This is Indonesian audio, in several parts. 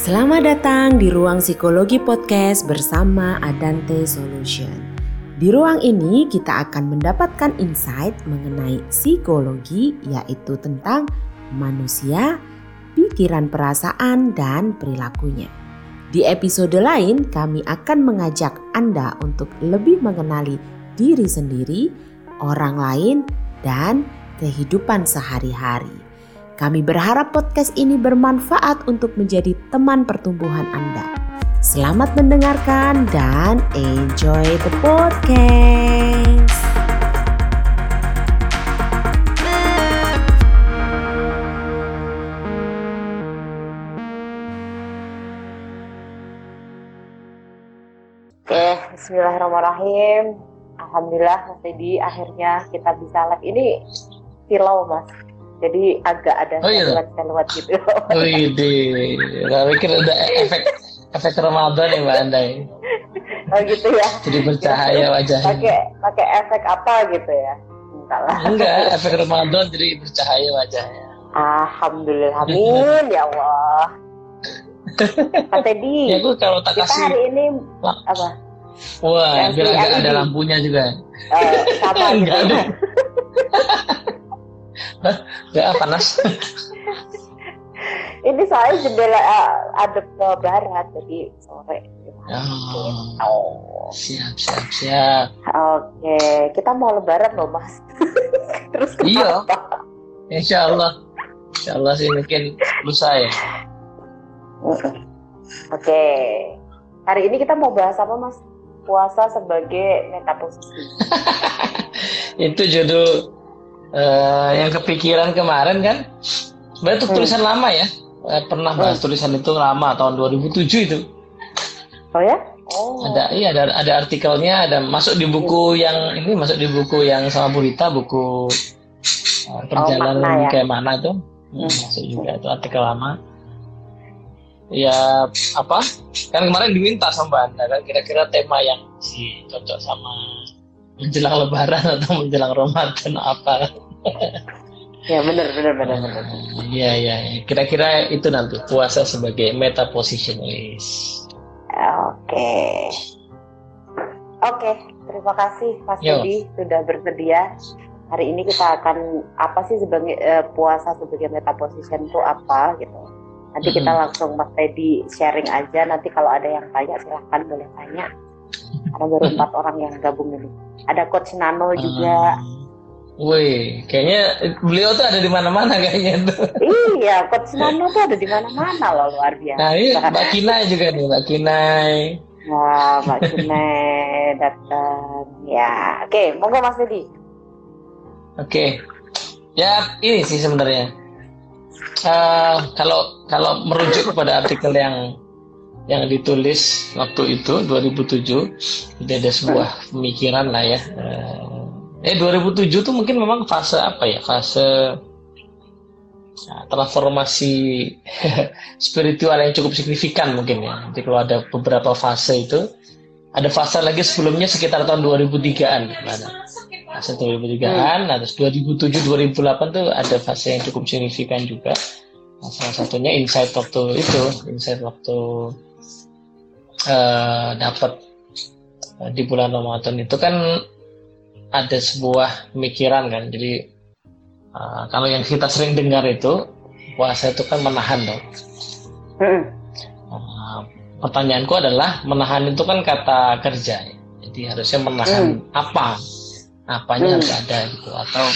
Selamat datang di ruang psikologi podcast bersama Adante Solution. Di ruang ini kita akan mendapatkan insight mengenai psikologi yaitu tentang manusia, pikiran perasaan dan perilakunya. Di episode lain kami akan mengajak Anda untuk lebih mengenali diri sendiri, orang lain, dan kehidupan sehari-hari. Kami berharap podcast ini bermanfaat untuk menjadi teman pertumbuhan Anda. Selamat mendengarkan dan enjoy the podcast. Oke, Bismillahirrahmanirrahim. Alhamdulillah Mas akhirnya kita bisa live ini silau Mas jadi agak ada oh, iya. seluat gitu. Oh iya, nggak mikir ada efek efek Ramadan ya Mbak Anda Oh gitu ya. Jadi bercahaya wajahnya. Pakai pakai efek apa gitu ya? Entahlah. Enggak, efek Ramadan jadi bercahaya wajahnya. Alhamdulillah, amin ya Allah. Pak Teddy, ya, aku kalau tak kita kasih hari ini apa? Wah, biar agak ada lampunya juga. Uh, sama gitu. Ada. Gak panas. Ini soalnya jendela uh, ada ke barat, jadi sore. Oh, oh. Siap, siap, siap. Oke, kita mau lebaran loh mas. Terus Iya. Insya Allah. Insya Allah sih mungkin lusa ya. Oke. Hari ini kita mau bahas apa mas? Puasa sebagai metaposisi. Itu judul uh, yang kepikiran kemarin kan sebenarnya itu hmm. tulisan lama ya uh, pernah bahas hmm. tulisan itu lama tahun 2007 itu oh ya oh. ada iya ada ada artikelnya ada masuk di buku hmm. yang ini masuk di buku yang sama Burita buku uh, perjalanan oh, mana, ya? kayak mana itu hmm. masuk juga itu artikel lama ya apa kan kemarin diminta sama Anda kan kira-kira tema yang si cocok sama menjelang lebaran atau menjelang Ramadan apa? Ya benar benar benar benar. Iya iya kira-kira itu nanti puasa sebagai meta positionalist oke. Oke terima kasih Mas Budi sudah bersedia. Hari ini kita akan apa sih sebagai uh, puasa sebagai meta position itu apa gitu. Nanti kita langsung Mas Teddy sharing aja. Nanti kalau ada yang tanya silahkan boleh tanya karena baru empat orang yang gabung ini ada coach Nano juga uh, Wih, kayaknya beliau tuh ada di mana-mana kayaknya tuh. Iya, coach Nano tuh ada di mana-mana loh luar biasa. Nah, ini Mbak Kinai juga nih, Mbak Kinai. Wah, Mbak Kinai datang. Ya, oke, okay, monggo Mas Dedi. Oke, okay. ya ini sih sebenarnya. Uh, kalau kalau merujuk kepada artikel yang yang ditulis waktu itu 2007 itu ada sebuah pemikiran lah ya. Eh 2007 tuh mungkin memang fase apa ya? Fase nah, transformasi spiritual yang cukup signifikan mungkin ya. Jadi kalau ada beberapa fase itu ada fase lagi sebelumnya sekitar tahun 2003an fase 2003an nah terus 2007 2008 tuh ada fase yang cukup signifikan juga. Nah, salah satunya insight waktu itu insight waktu uh, dapat uh, di bulan Ramadan itu kan ada sebuah pemikiran kan. Jadi uh, kalau yang kita sering dengar itu puasa itu kan menahan dong. Uh, pertanyaanku adalah menahan itu kan kata kerja. Jadi harusnya menahan mm. apa? Apanya mm. harus ada gitu? Atau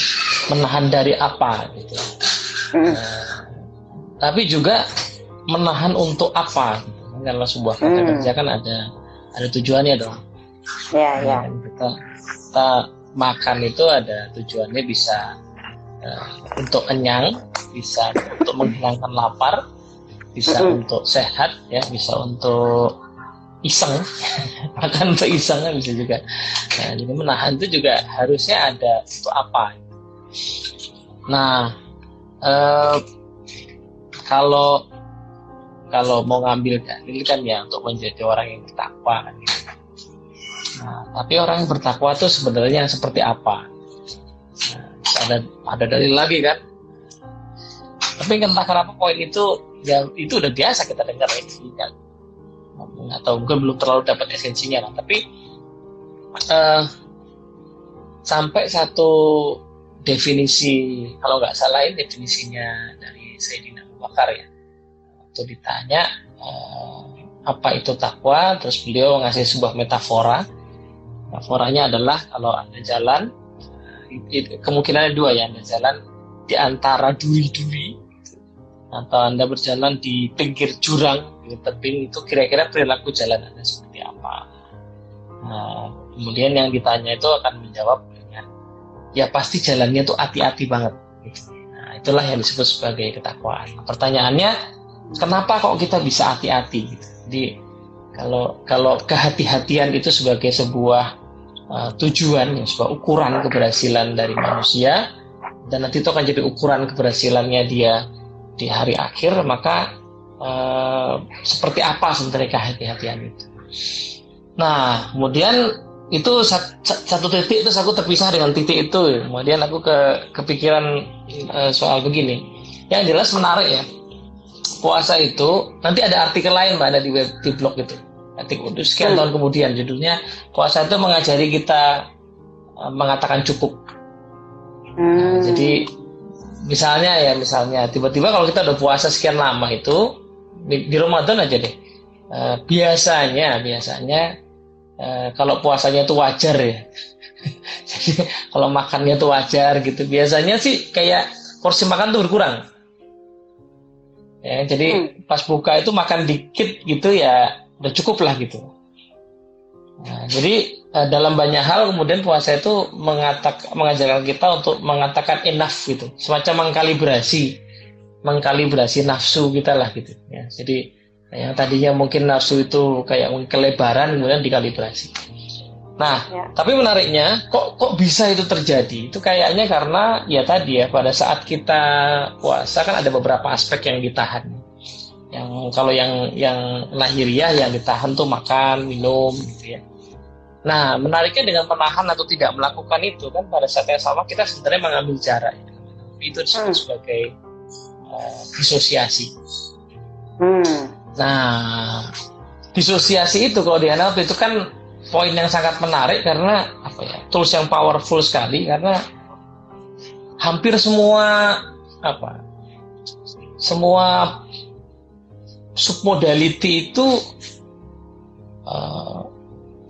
menahan dari apa gitu? Uh, tapi juga menahan untuk apa karena sebuah kata hmm. kerja kan ada ada tujuannya dong. Ya, ya. Kita, kita makan itu ada tujuannya bisa uh, untuk kenyang, bisa untuk menghilangkan lapar, bisa hmm. untuk sehat, ya, bisa untuk iseng, makan untuk iseng kan bisa juga. Nah, jadi menahan itu juga harusnya ada untuk apa? Nah, uh, kalau kalau mau ngambil dalil kan ya untuk menjadi orang yang bertakwa kan gitu. Nah, tapi orang yang bertakwa itu sebenarnya seperti apa? Nah, ada ada dalil lagi kan? Tapi entah kenapa poin itu ya itu udah biasa kita dengar itu kan atau mungkin belum terlalu dapat esensinya lah tapi uh, sampai satu definisi kalau nggak salah ini definisinya dari Sayyidina Abu Bakar ya waktu ditanya uh, apa itu takwa? Terus beliau ngasih sebuah metafora. Metaforanya adalah kalau ada jalan uh, kemungkinannya dua ya ada jalan di antara duri-duri atau anda berjalan di pinggir jurang di tebing itu kira-kira perilaku jalan anda seperti apa? Nah, kemudian yang ditanya itu akan menjawab dengan ya pasti jalannya itu hati-hati banget. Nah itulah yang disebut sebagai ketakwaan. Pertanyaannya kenapa kok kita bisa hati-hati gitu. jadi kalau kalau kehati-hatian itu sebagai sebuah uh, tujuan sebuah ukuran keberhasilan dari manusia dan nanti itu akan jadi ukuran keberhasilannya dia di hari akhir maka uh, seperti apa sebenarnya kehati-hatian itu? Nah kemudian itu satu titik itu aku terpisah dengan titik itu. Kemudian aku ke kepikiran uh, soal begini. Yang jelas menarik ya puasa itu nanti ada artikel lain mbak ada di web di blog itu artikel itu sekian hmm. tahun kemudian judulnya puasa itu mengajari kita uh, mengatakan cukup nah, hmm. jadi misalnya ya misalnya tiba-tiba kalau kita udah puasa sekian lama itu di, di Ramadan aja deh uh, biasanya biasanya uh, kalau puasanya itu wajar ya jadi kalau makannya itu wajar gitu biasanya sih kayak porsi makan tuh berkurang ya jadi hmm. pas buka itu makan dikit gitu ya udah cukup lah gitu. Nah, jadi uh, dalam banyak hal kemudian puasa itu mengatak, mengajarkan kita untuk mengatakan enough gitu. Semacam mengkalibrasi mengkalibrasi nafsu kita lah gitu ya. Jadi yang tadinya mungkin nafsu itu kayak kelebaran kemudian dikalibrasi nah ya. tapi menariknya kok kok bisa itu terjadi itu kayaknya karena ya tadi ya pada saat kita puasa kan ada beberapa aspek yang ditahan yang kalau yang yang lahiriah yang ditahan tuh makan minum gitu ya Nah, menariknya dengan menahan atau tidak melakukan itu kan pada saat yang sama kita sebenarnya mengambil jarak. Itu disebut hmm. sebagai uh, disosiasi. Hmm. Nah, disosiasi itu kalau di NLP itu kan poin yang sangat menarik karena apa ya? Tools yang powerful sekali karena hampir semua apa? Semua submodality itu uh,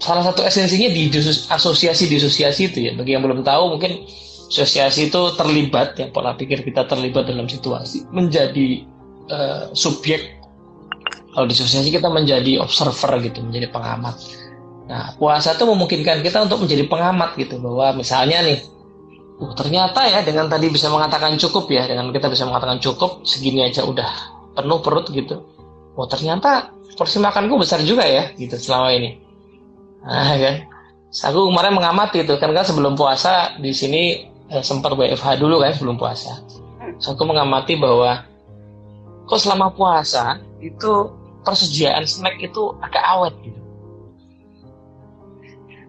salah satu esensinya di asosiasi disosiasi itu ya bagi yang belum tahu mungkin asosiasi itu terlibat yang pola pikir kita terlibat dalam situasi menjadi uh, subjek kalau disosiasi kita menjadi observer gitu menjadi pengamat nah puasa itu memungkinkan kita untuk menjadi pengamat gitu bahwa misalnya nih uh, ternyata ya dengan tadi bisa mengatakan cukup ya dengan kita bisa mengatakan cukup segini aja udah penuh perut gitu oh ternyata porsi makanku besar juga ya gitu selama ini Nah, kan. Aku kemarin mengamati itu kan kan sebelum puasa di sini eh, sempat WFH dulu kan sebelum puasa. So, aku mengamati bahwa kok selama puasa itu persediaan snack itu agak awet gitu.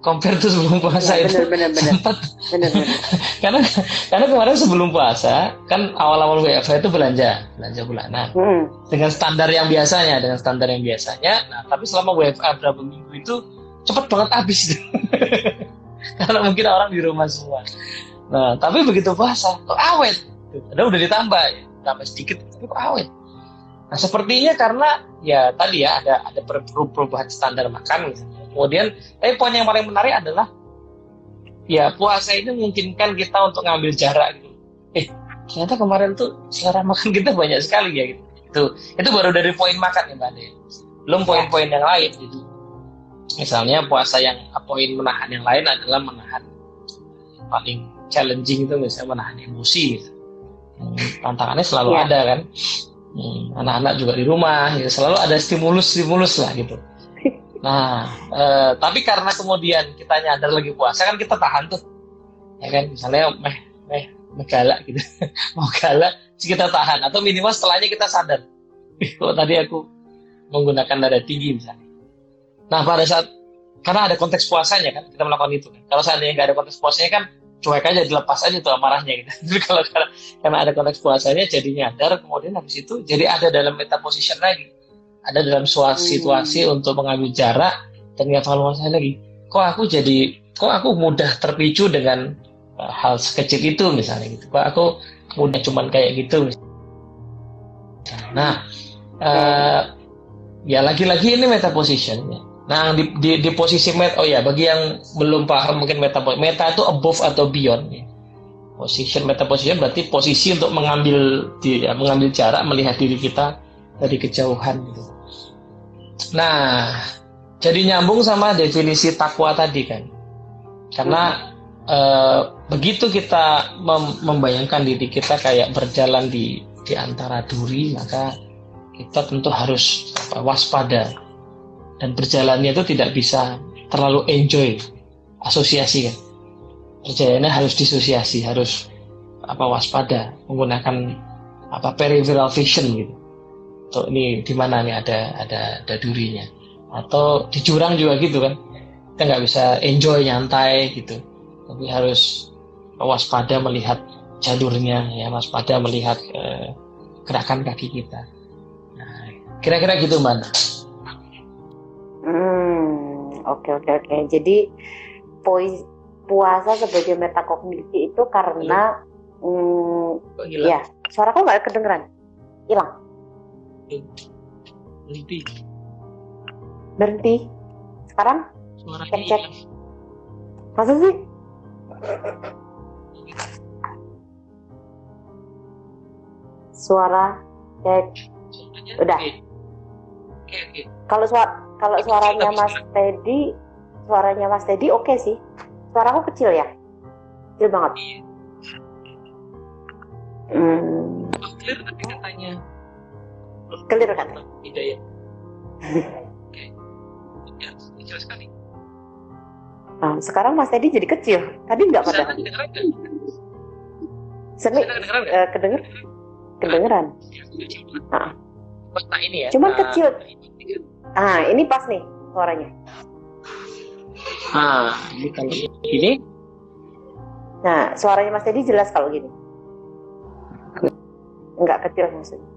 Compare tuh sebelum puasa ya, itu. bener, bener, sempat bener, bener. karena karena kemarin sebelum puasa kan awal-awal WFH itu belanja belanja bulanan. Hmm. dengan standar yang biasanya dengan standar yang biasanya. Nah tapi selama WFH berapa minggu itu cepet banget habis. Karena mungkin orang di rumah semua. Nah tapi begitu puasa kok awet? Ada udah ditambah ya. Tambah sedikit tapi kok awet? Nah sepertinya karena ya tadi ya ada ada perubahan standar makan misalnya kemudian tapi poin yang paling menarik adalah ya puasa ini memungkinkan kita untuk ngambil jarak gitu. Eh ternyata kemarin tuh selera makan kita banyak sekali ya gitu. Itu itu baru dari poin makan ya mbak Ade. Belum poin-poin yang lain gitu. Misalnya puasa yang poin menahan yang lain adalah menahan paling challenging itu misalnya menahan emosi gitu. tantangannya selalu ya. ada kan. Hmm, anak-anak juga di rumah gitu. selalu ada stimulus-stimulus lah gitu nah eh, tapi karena kemudian kita nyadar lagi puasa kan kita tahan tuh ya kan misalnya meh meh meh galak gitu mau galak kita tahan atau minimal setelahnya kita sadar kok tadi aku menggunakan nada tinggi misalnya Nah pada saat karena ada konteks puasanya kan kita melakukan itu kan. Kalau seandainya nggak ada konteks puasanya kan cuek aja dilepas aja tuh amarahnya gitu. Jadi kalau karena ada konteks puasanya jadi nyadar kemudian habis itu jadi ada dalam meta position lagi. Ada dalam suatu hmm. situasi hmm. untuk mengambil jarak dan evaluasi lagi. Kok aku jadi kok aku mudah terpicu dengan uh, hal sekecil itu misalnya gitu. Kok aku mudah cuman kayak gitu. Nah, uh, ya lagi-lagi ini meta position ya Nah, di, di, di posisi meta, oh ya, bagi yang belum paham mungkin meta, meta itu above atau beyond. Ya. Position, meta position berarti posisi untuk mengambil di, ya, mengambil jarak melihat diri kita dari kejauhan. Gitu. Nah, jadi nyambung sama definisi takwa tadi kan, karena eh, begitu kita mem membayangkan diri kita kayak berjalan di di antara duri, maka kita tentu harus waspada. Dan berjalannya itu tidak bisa terlalu enjoy asosiasi kan. Perjalanannya harus disosiasi harus apa waspada menggunakan apa peripheral vision gitu Tuh ini di mana nih ada ada ada durinya. Atau di jurang juga gitu kan. Kita nggak bisa enjoy nyantai gitu. Tapi harus waspada melihat jalurnya ya waspada melihat eh, gerakan kaki kita. Nah, kira-kira gitu mana Hmm, oke oke oke. Jadi pois, puasa sebagai metakognisi itu karena hmm, ya suara kok nggak kedengeran, hilang. Berhenti. Berhenti. Sekarang? Suaranya cek cek. Masa sih? Suara cek. Udah. Oke, oke. Kalau suara kalau suaranya Mas Teddy, suaranya Mas Teddy oke okay sih. Suaraku kecil ya? Kecil banget. Iya. Hmm. Clear tapi katanya. Clear kan? Tidak ya. Oke. Ya, kecil sekali. Nah, sekarang Mas Teddy jadi kecil. Tadi nggak pada. Seni kedengeran, uh, kedenger, kedengeran. Nah. ini ya. Cuman nah, kecil. Ah, ini pas nih suaranya. Ah, ini kalau ini. Nah, suaranya Mas Teddy jelas kalau gini. Enggak kecil maksudnya.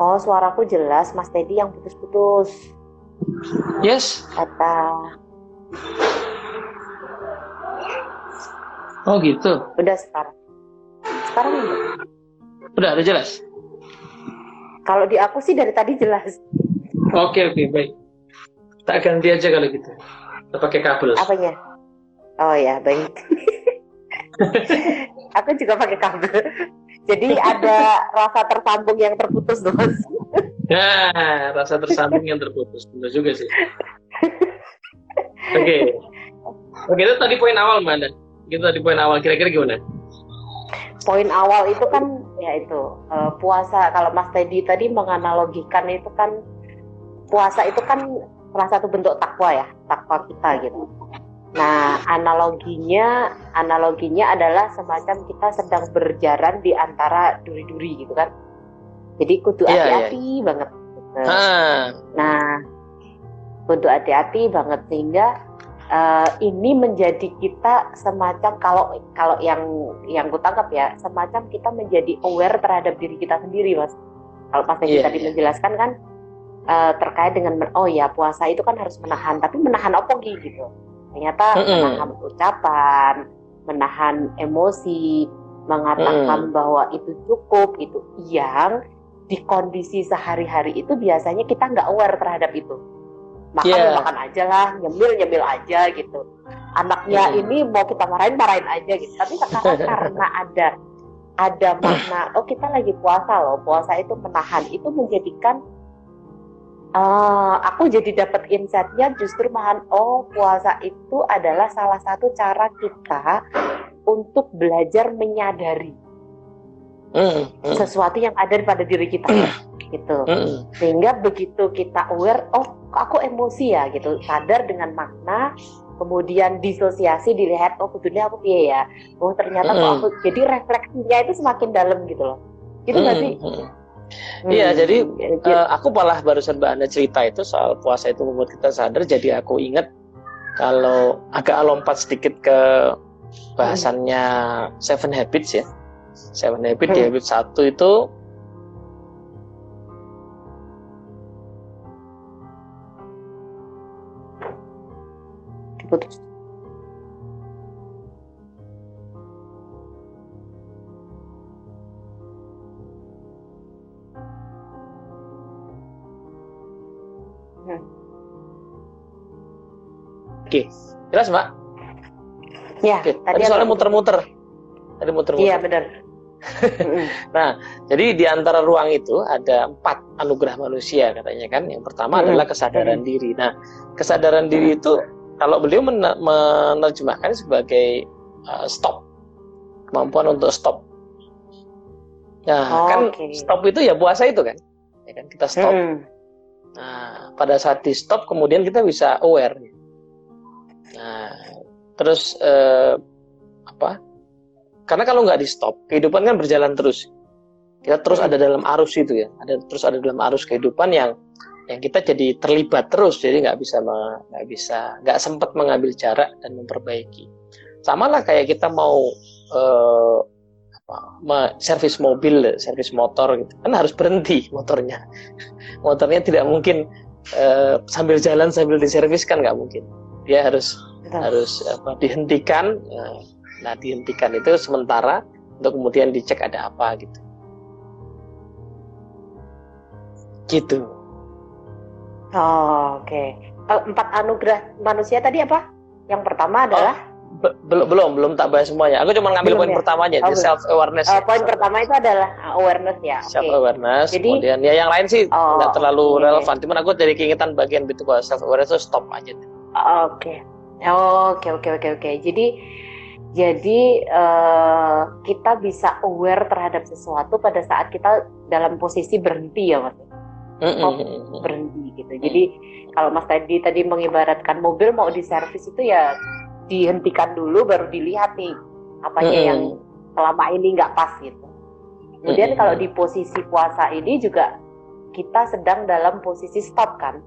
Oh, suaraku jelas, Mas Teddy yang putus-putus. Yes. Kata Oh gitu. Udah sekarang. Sekarang udah. Udah, udah jelas. Kalau di aku sih dari tadi jelas. Oke oke baik. Tak ganti aja kalau gitu. Kita pakai kabel. Apanya? Oh ya baik. aku juga pakai kabel. Jadi ada rasa tersambung yang terputus, Mas. Ya, rasa tersambung yang terputus. Benar juga sih. Oke. Okay. Oke, itu tadi poin awal, Mbak gitu tadi poin awal kira-kira gimana? Poin awal itu kan ya itu uh, puasa kalau Mas Teddy tadi menganalogikan itu kan puasa itu kan salah satu bentuk takwa ya takwa kita gitu. Nah analoginya analoginya adalah semacam kita sedang berjalan di antara duri-duri gitu kan. Jadi kudu iya, hati-hati yeah, yeah. banget. Gitu. Ah. Nah kudu hati-hati banget sehingga uh, ini menjadi kita semacam kalau kalau yang yang gue tangkap ya semacam kita menjadi aware terhadap diri kita sendiri mas kalau pas yeah, tadi yeah. menjelaskan kan uh, terkait dengan oh ya puasa itu kan harus menahan tapi menahan apa gitu ternyata mm -hmm. menahan ucapan menahan emosi mengatakan mm. bahwa itu cukup itu yang di kondisi sehari-hari itu biasanya kita nggak aware terhadap itu makan yeah. makan aja lah nyemil nyemil aja gitu anaknya yeah. ini mau kita marahin marahin aja gitu tapi sekarang karena ada ada makna oh kita lagi puasa loh puasa itu menahan itu menjadikan uh, aku jadi dapat insightnya justru mahan oh puasa itu adalah salah satu cara kita untuk belajar menyadari mm, mm. sesuatu yang ada pada diri kita gitu. Sehingga begitu kita aware oh aku emosi ya gitu. Sadar dengan makna kemudian disosiasi dilihat oh kebetulan aku piye ya. Oh ternyata mm. kok aku jadi refleksinya itu semakin dalam gitu loh. Gitu nggak mm. Sih Hmm. Iya, jadi uh, aku malah barusan Mbak Anda cerita itu soal puasa itu membuat kita sadar. Jadi aku ingat kalau agak lompat sedikit ke bahasannya Seven Habits ya. Seven Habits hmm. di habit satu itu putus. Oke, jelas mbak? Ya. Oke. Tadi, soalnya muter-muter. Tadi muter-muter. Iya benar. nah, jadi di antara ruang itu ada empat anugerah manusia katanya kan. Yang pertama hmm. adalah kesadaran hmm. diri. Nah, kesadaran diri itu kalau beliau menerjemahkan sebagai uh, stop, kemampuan untuk stop. Nah, oh, kan okay. stop itu ya puasa itu kan, ya kan kita stop. Hmm. Nah, pada saat di stop kemudian kita bisa aware terus eh, apa? Karena kalau nggak di stop, kehidupan kan berjalan terus. Kita terus ada dalam arus itu ya, ada terus ada dalam arus kehidupan yang yang kita jadi terlibat terus, jadi nggak bisa nggak bisa nggak sempat mengambil jarak dan memperbaiki. Sama lah kayak kita mau eh, servis mobil, servis motor gitu, kan harus berhenti motornya. Motornya tidak mungkin eh, sambil jalan sambil diservis kan nggak mungkin dia harus Betul. harus apa dihentikan eh, nah dihentikan itu sementara untuk kemudian dicek ada apa gitu gitu oh, oke okay. empat anugerah manusia tadi apa yang pertama adalah oh belum belum belum tak bahas semuanya. Aku cuma ngambil belum poin ya? pertamanya oh, di self awareness. Uh, ya. Poin pertama itu adalah awareness ya. Self awareness. Jadi, kemudian ya yang lain sih oh, nggak terlalu okay. relevan. Cuman aku jadi keingetan bagian itu bahwa self awareness itu stop aja. Oke, oke, oke, oke, oke. Jadi, jadi uh, kita bisa aware terhadap sesuatu pada saat kita dalam posisi berhenti ya, mas. Oh, berhenti gitu. Jadi kalau Mas tadi tadi mengibaratkan mobil mau diservis itu ya dihentikan dulu baru dilihat nih apanya yang selama ini nggak pas gitu. Kemudian kalau di posisi puasa ini juga kita sedang dalam posisi stop kan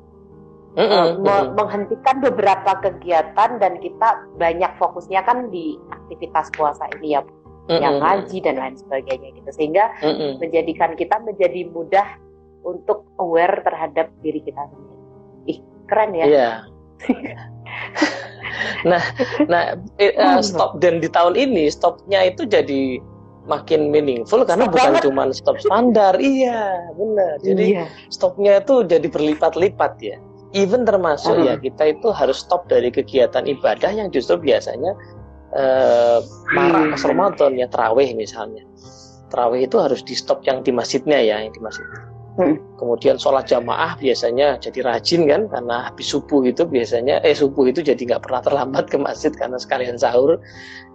mm -hmm. menghentikan beberapa kegiatan dan kita banyak fokusnya kan di aktivitas puasa ini ya mm -hmm. yang ngaji dan lain sebagainya gitu sehingga mm -hmm. menjadikan kita menjadi mudah untuk aware terhadap diri kita sendiri. Ih keren ya. Yeah. nah, nah uh, stop dan di tahun ini stopnya itu jadi makin meaningful karena stop bukan cuma stop standar, iya benar. Jadi iya. stopnya itu jadi berlipat-lipat ya even termasuk uh. ya kita itu harus stop dari kegiatan ibadah yang justru biasanya uh, marah pas Ramadan ya terawih misalnya terawih itu harus di stop yang di masjidnya ya yang di masjid hmm. kemudian sholat jamaah biasanya jadi rajin kan karena habis subuh itu biasanya eh subuh itu jadi nggak pernah terlambat ke masjid karena sekalian sahur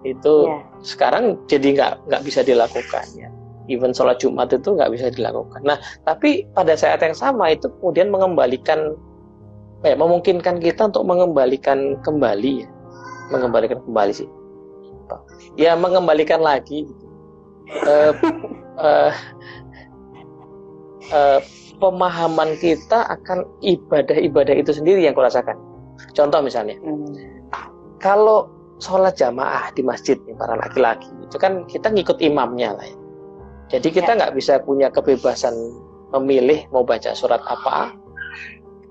itu yeah. sekarang jadi nggak nggak bisa dilakukan ya even sholat Jumat itu nggak bisa dilakukan. Nah, tapi pada saat yang sama itu kemudian mengembalikan ya, memungkinkan kita untuk mengembalikan kembali ya mengembalikan kembali sih ya mengembalikan lagi gitu. uh, uh, uh, pemahaman kita akan ibadah-ibadah itu sendiri yang kurasakan contoh misalnya hmm. kalau sholat jamaah di masjid nih, para laki-laki itu kan kita ngikut imamnya lah ya. jadi kita ya. nggak ya. bisa punya kebebasan memilih mau baca surat apa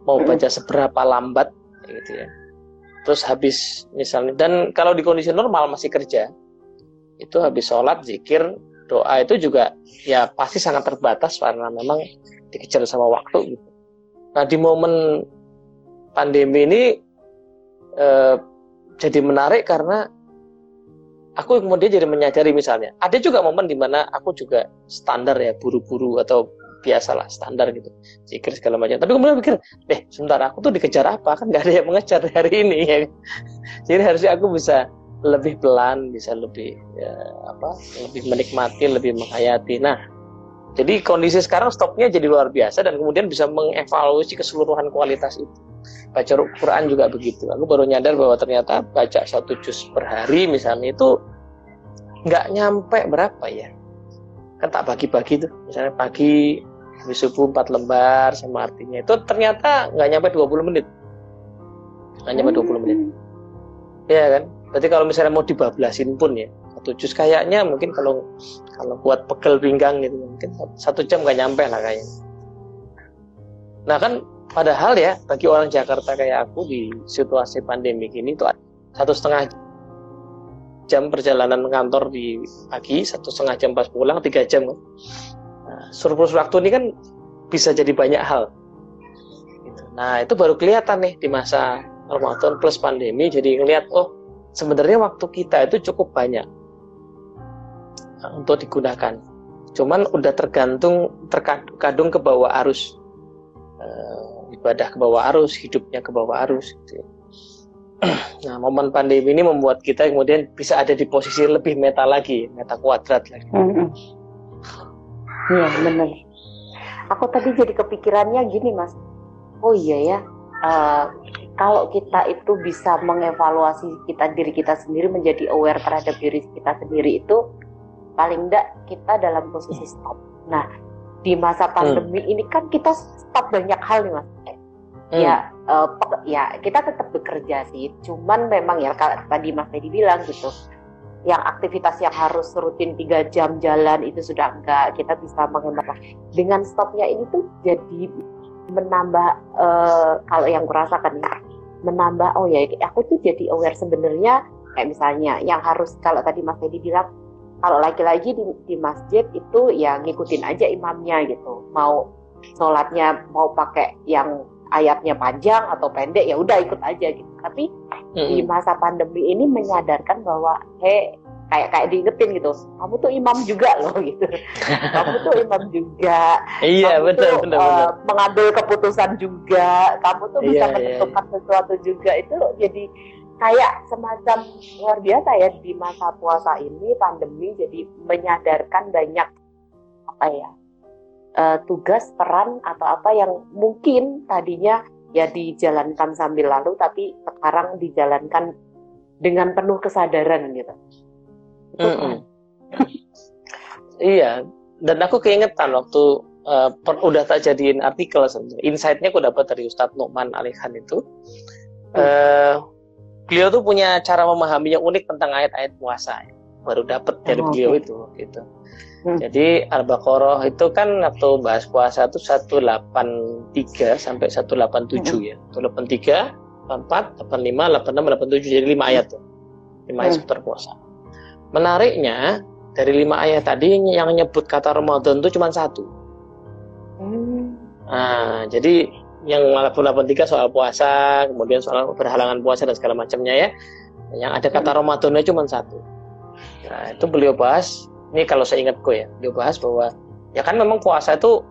mau baca seberapa lambat gitu ya terus habis misalnya dan kalau di kondisi normal masih kerja itu habis sholat zikir doa itu juga ya pasti sangat terbatas karena memang dikejar sama waktu gitu. Nah di momen pandemi ini eh, jadi menarik karena aku kemudian jadi menyadari misalnya ada juga momen di mana aku juga standar ya buru-buru atau biasalah standar gitu. Zikir segala macam. Tapi kemudian pikir deh sebentar aku tuh dikejar apa? Kan nggak ada yang mengejar hari ini ya jadi harusnya aku bisa lebih pelan bisa lebih ya, apa lebih menikmati lebih menghayati. Nah jadi kondisi sekarang stopnya jadi luar biasa dan kemudian bisa mengevaluasi keseluruhan kualitas itu. Baca Quran juga begitu. Aku baru nyadar bahwa ternyata baca satu juz per hari misalnya itu nggak nyampe berapa ya. Kan tak bagi-bagi tuh. Misalnya pagi habis subuh empat lembar sama artinya. Itu ternyata nggak nyampe 20 menit. Nggak nyampe 20 menit. Ya kan? Berarti kalau misalnya mau dibablasin pun ya satu jus kayaknya mungkin kalau kalau buat pegel pinggang gitu mungkin satu jam nggak nyampe lah kayaknya. Nah kan padahal ya bagi orang Jakarta kayak aku di situasi pandemi ini tuh satu setengah jam perjalanan kantor di pagi satu setengah jam pas pulang tiga jam kan surplus waktu ini kan bisa jadi banyak hal. Gitu. Nah itu baru kelihatan nih di masa Ramadan plus pandemi. Jadi ngelihat oh sebenarnya waktu kita itu cukup banyak untuk digunakan. Cuman udah tergantung terkadung ke bawah arus uh, ibadah ke bawah arus, hidupnya ke bawah arus. Gitu. Nah, momen pandemi ini membuat kita kemudian bisa ada di posisi lebih meta lagi, meta kuadrat lagi. Mm -hmm. Iya benar. Aku tadi jadi kepikirannya gini mas. Oh iya ya. Uh, kalau kita itu bisa mengevaluasi kita diri kita sendiri menjadi aware terhadap diri kita sendiri itu paling enggak kita dalam posisi stop. Nah di masa hmm. pandemi hmm. ini kan kita stop banyak hal nih mas. Hmm. Ya, uh, ya kita tetap bekerja sih. Cuman memang ya kalau tadi Mas Teddy bilang gitu, yang aktivitas yang harus rutin tiga jam jalan itu sudah enggak. Kita bisa menghemat dengan stopnya ini tuh jadi menambah uh, kalau yang kurasakan ya menambah oh ya aku tuh jadi aware sebenarnya kayak misalnya yang harus kalau tadi Mas Edi bilang kalau lagi-lagi di, di masjid itu ya ngikutin aja imamnya gitu. Mau sholatnya mau pakai yang ayatnya panjang atau pendek ya udah ikut aja gitu. Tapi hmm. di masa pandemi ini menyadarkan bahwa he kayak kayak diingetin gitu kamu tuh imam juga loh gitu. Kamu tuh imam juga. Iya kamu betul tuh, betul, uh, betul mengambil keputusan juga. Kamu tuh bisa iya, iya, menentukan iya. sesuatu juga. Itu jadi kayak semacam luar biasa ya di masa puasa ini pandemi jadi menyadarkan banyak apa ya uh, tugas peran atau apa yang mungkin tadinya ya dijalankan sambil lalu tapi sekarang dijalankan dengan penuh kesadaran gitu. Mm -hmm. iya, dan aku keingetan waktu uh, per, udah tak jadiin artikel sebenarnya. Insight-nya aku dapat dari Ustadz Nukman Alihan itu. Mm. Uh, beliau tuh punya cara memahami yang unik tentang ayat-ayat puasa. Baru dapat dari oh, beliau okay. itu gitu. Hmm. Jadi Al-Baqarah itu kan waktu bahas puasa itu 183 sampai 187 hmm. ya. 183, 84, 85, 86, 87 jadi 5 ayat tuh. 5 ayat hmm. seputar puasa. Menariknya dari 5 ayat tadi yang nyebut kata Ramadan itu cuma satu. Hmm. Nah, jadi yang 83 soal puasa, kemudian soal berhalangan puasa dan segala macamnya ya. Yang ada kata hmm. Ramadannya cuma satu. Nah, itu beliau bahas. Ini kalau saya ingatku ya dia bahas bahwa ya kan memang puasa itu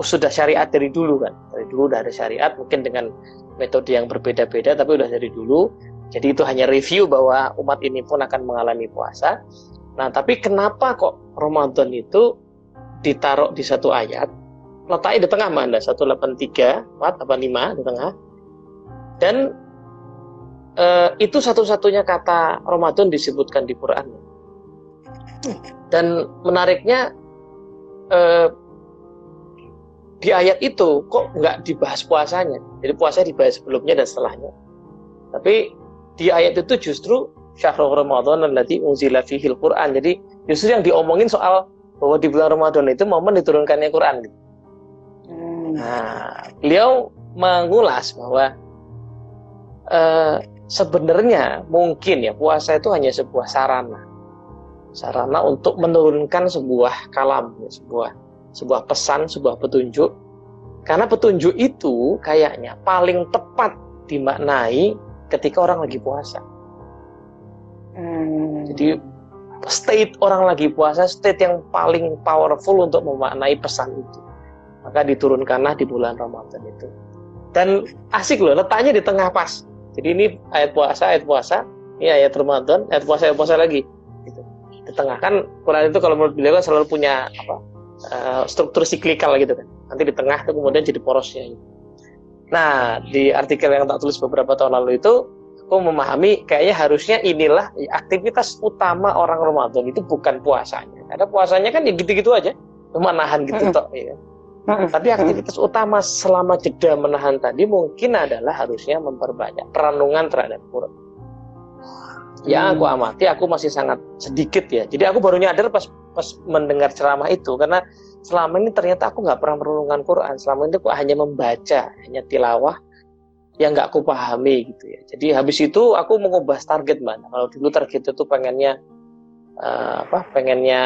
sudah syariat dari dulu kan. Dari dulu udah ada syariat mungkin dengan metode yang berbeda-beda tapi udah dari dulu. Jadi itu hanya review bahwa umat ini pun akan mengalami puasa. Nah tapi kenapa kok Ramadan itu ditaruh di satu ayat letaknya di tengah mana 183 485 di tengah. Dan eh, itu satu-satunya kata Ramadan disebutkan di Quran dan menariknya eh, di ayat itu kok nggak dibahas puasanya. Jadi puasa dibahas sebelumnya dan setelahnya. Tapi di ayat itu justru syahrul Ramadan allati unzila fihil Quran. Jadi justru yang diomongin soal bahwa di bulan Ramadan itu momen diturunkannya Quran. Hmm. Nah, beliau mengulas bahwa uh, sebenarnya mungkin ya puasa itu hanya sebuah sarana sarana untuk menurunkan sebuah kalam, sebuah sebuah pesan, sebuah petunjuk. Karena petunjuk itu kayaknya paling tepat dimaknai ketika orang lagi puasa. Hmm. Jadi state orang lagi puasa, state yang paling powerful untuk memaknai pesan itu. Maka diturunkanlah di bulan Ramadan itu. Dan asik loh, letaknya di tengah pas. Jadi ini ayat puasa, ayat puasa, ini ayat Ramadan, ayat puasa, ayat puasa lagi di tengah kan Quran itu kalau menurut beliau kan selalu punya apa uh, struktur siklikal gitu kan nanti di tengah itu kemudian jadi porosnya gitu. nah di artikel yang tak tulis beberapa tahun lalu itu aku memahami kayaknya harusnya inilah aktivitas utama orang Ramadan itu bukan puasanya karena puasanya kan ya gitu-gitu aja cuma nahan gitu toh ya. Tapi aktivitas utama selama jeda menahan tadi mungkin adalah harusnya memperbanyak perenungan terhadap Quran. Ya aku hmm. amati, aku masih sangat sedikit ya. Jadi aku baru nyadar pas pas mendengar ceramah itu karena selama ini ternyata aku nggak pernah merenungkan Quran. Selama ini aku hanya membaca, hanya tilawah yang nggak aku pahami gitu ya. Jadi habis itu aku mengubah target mana. Kalau dulu target itu pengennya uh, apa? Pengennya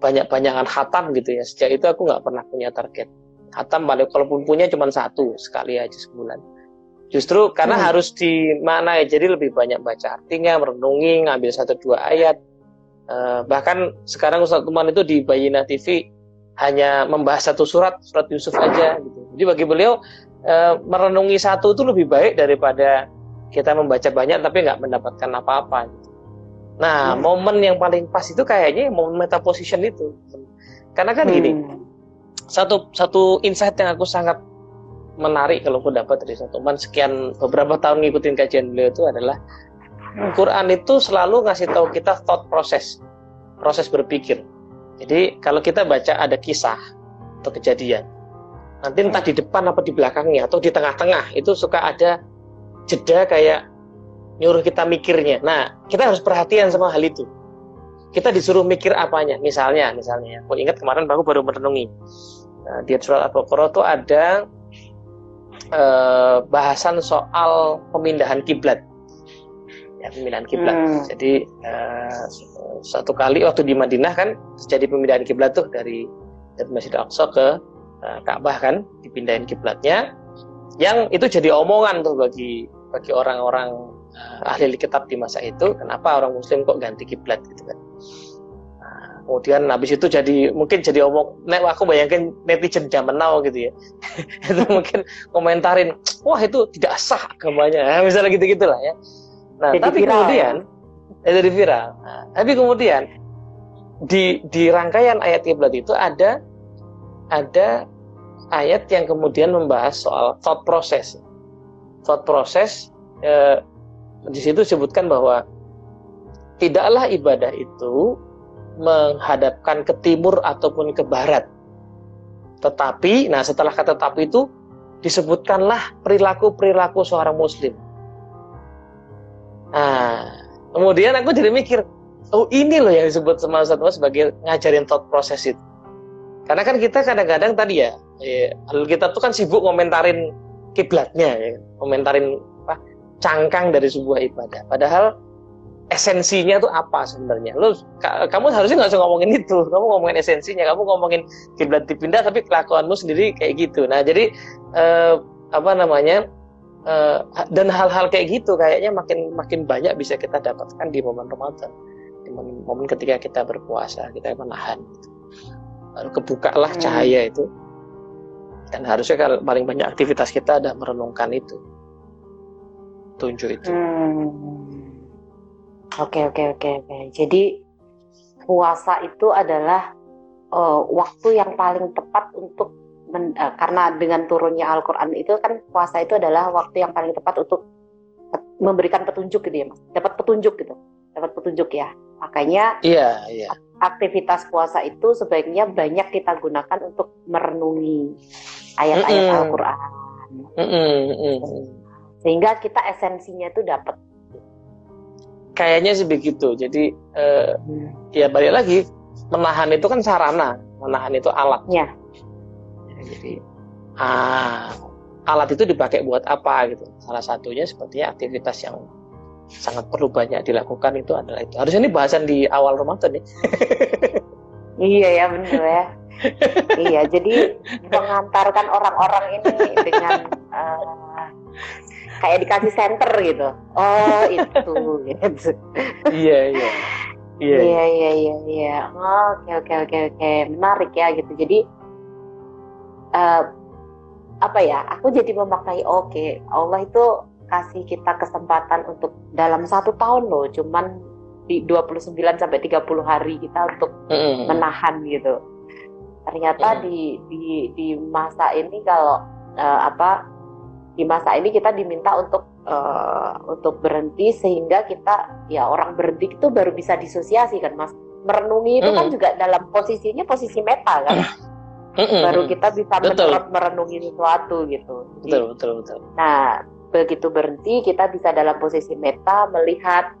banyak-banyakan hatam gitu ya. Sejak itu aku nggak pernah punya target. Hatam paling kalaupun punya cuma satu sekali aja sebulan. Justru karena hmm. harus di mana ya, jadi lebih banyak baca artinya, merenungi, ngambil satu dua ayat. Uh, bahkan sekarang Ustaz Tuman itu di Bayina TV hanya membahas satu surat, surat Yusuf aja gitu. Jadi bagi beliau uh, merenungi satu itu lebih baik daripada kita membaca banyak tapi nggak mendapatkan apa-apa. Gitu. Nah, hmm. momen yang paling pas itu kayaknya momen meta position itu. Karena kan hmm. gini, satu satu insight yang aku sangat menarik kalau aku dapat dari satu teman sekian beberapa tahun ngikutin kajian beliau itu adalah. Quran itu selalu ngasih tahu kita thought process, proses berpikir. Jadi kalau kita baca ada kisah atau kejadian, nanti entah di depan apa di belakangnya atau di tengah-tengah itu suka ada jeda kayak nyuruh kita mikirnya. Nah, kita harus perhatian sama hal itu. Kita disuruh mikir apanya. Misalnya, misalnya, aku ingat kemarin aku baru merenungi. Nah, di surat Al-Baqarah itu ada eh, bahasan soal pemindahan kiblat. Ya, pemindahan kiblat. Hmm. Jadi eh, satu kali waktu di Madinah kan terjadi pemindahan kiblat tuh dari dari Masjid Al-Aqsa ke eh, Ka'bah kan, dipindahin kiblatnya. Yang itu jadi omongan tuh bagi bagi orang-orang uh, ahli kitab di masa itu kenapa orang muslim kok ganti kiblat gitu kan kemudian habis itu jadi mungkin jadi omong nek aku bayangkan netizen zaman now gitu ya. Itu mungkin komentarin wah itu tidak sah agamanya. Nah, misalnya gitu gitulah ya. Nah jadi tapi viral, kemudian ya? jadi viral. Nah, tapi kemudian di di rangkaian ayat kiblat itu ada ada ayat yang kemudian membahas soal thought process. Thought process eh, di situ disebutkan bahwa tidaklah ibadah itu menghadapkan ke timur ataupun ke barat. Tetapi, nah setelah kata tapi itu disebutkanlah perilaku-perilaku seorang muslim. Nah, kemudian aku jadi mikir, oh ini loh yang disebut sama Ustaz sebagai ngajarin thought process itu. Karena kan kita kadang-kadang tadi ya, ya kita tuh kan sibuk komentarin kiblatnya, ya, komentarin cangkang dari sebuah ibadah. Padahal esensinya itu apa sebenarnya? Lo, kamu harusnya nggak usah ngomongin itu. Kamu ngomongin esensinya. Kamu ngomongin kiblat dipindah, tapi kelakuanmu sendiri kayak gitu. Nah, jadi eh, apa namanya? Eh, dan hal-hal kayak gitu kayaknya makin makin banyak bisa kita dapatkan di momen Ramadan, di momen, momen ketika kita berpuasa, kita menahan. Gitu. Lalu kebukalah hmm. cahaya itu. Dan harusnya kalau paling banyak aktivitas kita ada merenungkan itu petunjuk itu. Hmm. Oke oke oke oke. Jadi puasa itu adalah uh, waktu yang paling tepat untuk men, uh, karena dengan turunnya Al-Qur'an itu kan puasa itu adalah waktu yang paling tepat untuk memberikan petunjuk gitu ya Mas. Dapat petunjuk gitu. Dapat petunjuk ya. Makanya Iya, iya. Aktivitas puasa itu sebaiknya banyak kita gunakan untuk merenungi ayat-ayat mm -mm. Al-Qur'an. Mm -mm sehingga kita esensinya itu dapat kayaknya sih begitu. Jadi eh, hmm. ya balik lagi menahan itu kan sarana. Menahan itu alatnya jadi ah, alat itu dipakai buat apa gitu. Salah satunya sepertinya aktivitas yang sangat perlu banyak dilakukan itu adalah itu. Harusnya ini bahasan di awal Ramadan nih. Iya ya benar ya. Iya jadi mengantarkan orang-orang ini dengan uh, kayak dikasih center gitu. Oh itu gitu. Iya iya. Iya iya. Iya iya iya oke oke oke oke. Menarik ya gitu. Jadi uh, apa ya aku jadi memaknai oke okay, Allah itu kasih kita kesempatan untuk dalam satu tahun loh cuman di 29 sampai 30 hari kita untuk mm -hmm. menahan gitu. Ternyata mm -hmm. di di di masa ini kalau uh, apa di masa ini kita diminta untuk uh, untuk berhenti sehingga kita ya orang berhenti itu baru bisa disosiasi kan mas merenungi itu mm. kan juga dalam posisinya posisi meta kan Mm-mm. baru kita bisa merenungi sesuatu gitu. Jadi, betul, betul, betul. Nah, begitu berhenti kita bisa dalam posisi meta melihat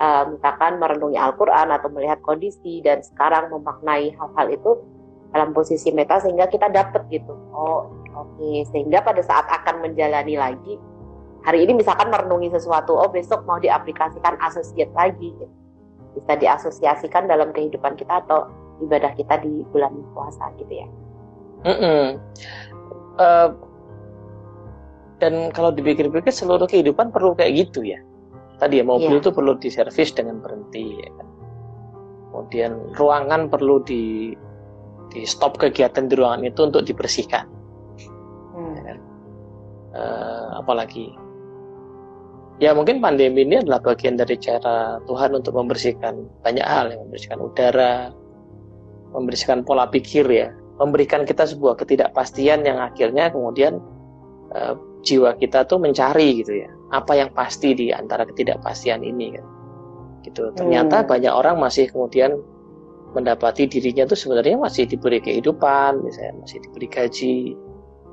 uh, misalkan merenungi Al-Qur'an atau melihat kondisi dan sekarang memaknai hal-hal itu dalam posisi meta sehingga kita dapat gitu. Oh, oke. Sehingga pada saat akan menjalani lagi hari ini misalkan merenungi sesuatu, oh besok mau diaplikasikan asosiat lagi gitu. Bisa diasosiasikan dalam kehidupan kita atau ibadah kita di bulan puasa gitu ya. Mm -mm. Uh, dan kalau dipikir-pikir seluruh kehidupan perlu kayak gitu ya. Tadi ya mobil itu yeah. perlu diservis dengan berhenti. Ya kan? Kemudian ruangan perlu di di stop kegiatan di ruangan itu untuk dibersihkan. Uh, apalagi? Ya mungkin pandemi ini adalah bagian dari cara Tuhan untuk membersihkan banyak hal, yang membersihkan udara, membersihkan pola pikir ya. Memberikan kita sebuah ketidakpastian yang akhirnya kemudian uh, jiwa kita tuh mencari gitu ya. Apa yang pasti di antara ketidakpastian ini kan. Gitu. Ternyata hmm. banyak orang masih kemudian mendapati dirinya tuh sebenarnya masih diberi kehidupan misalnya masih diberi gaji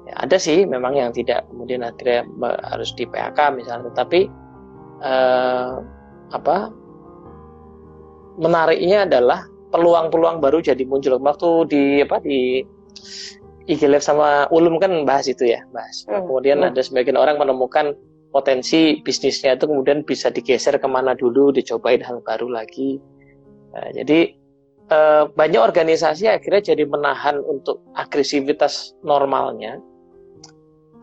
ya, ada sih memang yang tidak kemudian akhirnya harus di PHK misalnya tetapi uh, apa menariknya adalah peluang-peluang baru jadi muncul. Waktu di apa di IG Live sama Ulum kan bahas itu ya, bahas. Hmm. Kemudian hmm. ada sebagian orang menemukan potensi bisnisnya itu kemudian bisa digeser ke mana dulu, dicobain hal baru lagi. Nah, jadi eh, banyak organisasi akhirnya jadi menahan untuk agresivitas normalnya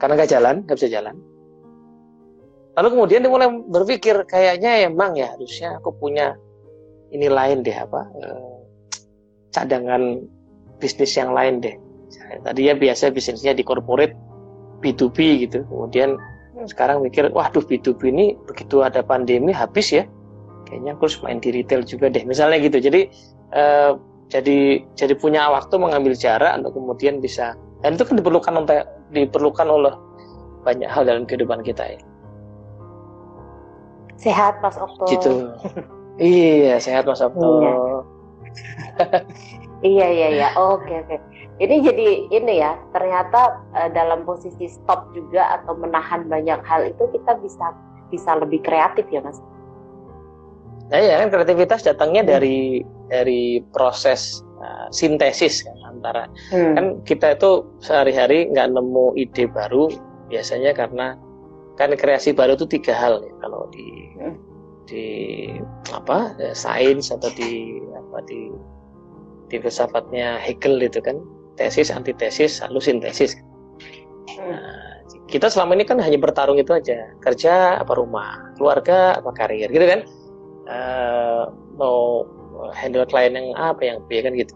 karena nggak jalan, nggak bisa jalan. Lalu kemudian dia mulai berpikir kayaknya emang ya harusnya aku punya ini lain deh apa eh, cadangan bisnis yang lain deh. Tadi ya biasa bisnisnya di corporate B2B gitu. Kemudian sekarang mikir, waduh B2B ini begitu ada pandemi habis ya. Kayaknya aku harus main di retail juga deh. Misalnya gitu. Jadi eh, jadi jadi punya waktu mengambil jarak untuk kemudian bisa dan itu kan diperlukan untuk diperlukan oleh banyak hal dalam kehidupan kita ya. Sehat Mas Okto. Gitu. iya, sehat Mas Okto. Iya iya iya iya oke oke ini jadi ini ya ternyata uh, dalam posisi stop juga atau menahan banyak hal itu kita bisa bisa lebih kreatif ya mas nah ya kan kreativitas datangnya hmm. dari dari proses uh, sintesis kan antara hmm. kan kita itu sehari-hari nggak nemu ide baru biasanya karena kan kreasi baru itu tiga hal ya kalau di hmm. di apa sains atau di apa di di filsafatnya Hegel itu kan tesis antitesis lalu sintesis nah, kita selama ini kan hanya bertarung itu aja. Kerja apa rumah keluarga apa karir gitu kan? Uh, mau handle klien yang A apa yang B kan gitu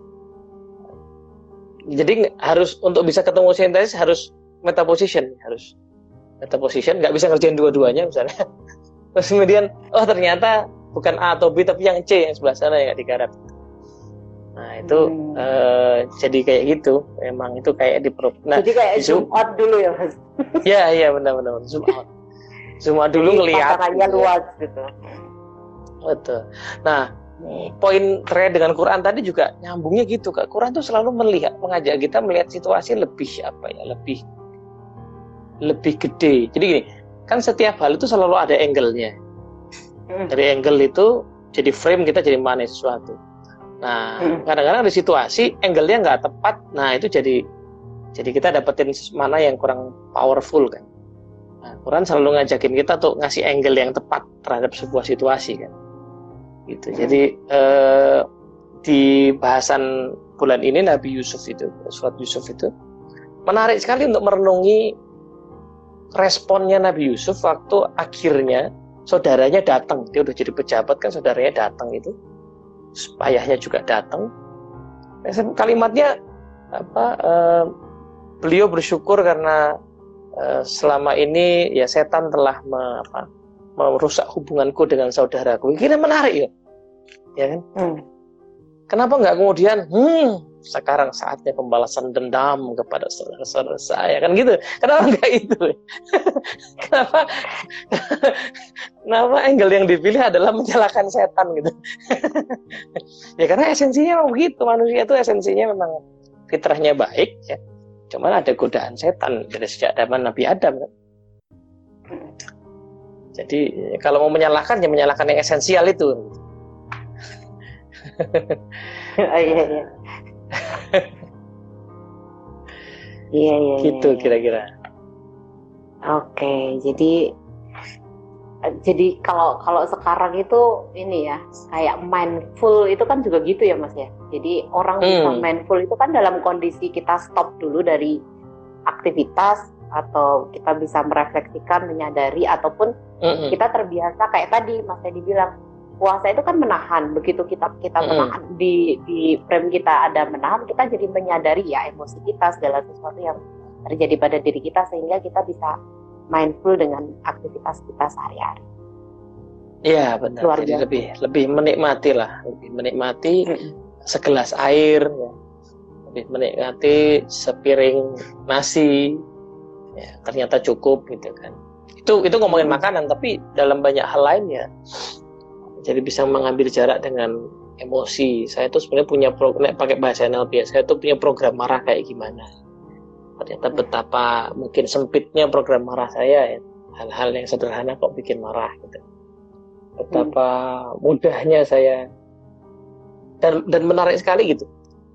jadi harus untuk bisa ketemu sintesis harus meta position harus meta position nggak bisa ngerjain dua-duanya misalnya terus kemudian oh ternyata bukan A atau B tapi yang C yang sebelah sana ya digarap Nah itu hmm. uh, jadi kayak gitu, memang itu kayak di Nah, jadi kayak zoom, out dulu ya mas? Iya iya benar-benar zoom out. Zoom out dulu ngelihat. Gitu. luas gitu. Betul. Nah poin terkait dengan Quran tadi juga nyambungnya gitu kak. Quran tuh selalu melihat, mengajak kita melihat situasi lebih apa ya, lebih lebih gede. Jadi gini, kan setiap hal itu selalu ada angle-nya. Hmm. Dari angle itu jadi frame kita jadi mana sesuatu Nah, hmm. kadang-kadang ada situasi angle-nya nggak tepat. Nah, itu jadi jadi kita dapetin mana yang kurang powerful kan. Nah, Quran selalu ngajakin kita tuh ngasih angle yang tepat terhadap sebuah situasi kan. Gitu. Jadi eh, di bahasan bulan ini Nabi Yusuf itu, surat Yusuf itu menarik sekali untuk merenungi responnya Nabi Yusuf waktu akhirnya saudaranya datang. Dia udah jadi pejabat kan saudaranya datang itu ayahnya juga datang kalimatnya apa uh, beliau bersyukur karena uh, selama ini ya setan telah me, apa, merusak hubunganku dengan saudaraku. Ini menarik ya. Ya kan? Hmm. kenapa nggak kemudian hmm sekarang saatnya pembalasan dendam kepada saudara-saudara saya kan gitu. Kenapa enggak itu kenapa? Kenapa angle yang dipilih adalah menyalahkan setan gitu? Ya karena esensinya memang begitu. Manusia itu esensinya memang fitrahnya baik ya. Cuman ada godaan setan dari sejak zaman Nabi Adam kan jadi kalau mau menyalahkan ya menyalahkan yang esensial itu oh, iya iya iya iya gitu iya. kira-kira oke jadi jadi kalau kalau sekarang itu ini ya kayak mindful itu kan juga gitu ya mas ya jadi orang hmm. bisa mindful itu kan dalam kondisi kita stop dulu dari aktivitas atau kita bisa merefleksikan menyadari ataupun hmm. kita terbiasa kayak tadi mas Teddy bilang puasa itu kan menahan begitu kita kita hmm. menahan di di frame kita ada menahan kita jadi menyadari ya emosi kita segala sesuatu yang terjadi pada diri kita sehingga kita bisa mindful dengan aktivitas kita sehari-hari. Iya benar. Luar Jadi lebih lebih menikmati lah, lebih menikmati hmm. segelas air, ya. lebih menikmati sepiring nasi, ya, ternyata cukup gitu kan. Itu itu ngomongin makanan, tapi dalam banyak hal lain ya, jadi bisa mengambil jarak dengan emosi. Saya tuh sebenarnya punya program pakai bahasa NLP, saya tuh punya program marah kayak gimana. Ternyata betapa mungkin sempitnya program marah saya ya. Hal-hal yang sederhana kok bikin marah gitu. Betapa hmm. mudahnya saya. Dan dan menarik sekali gitu.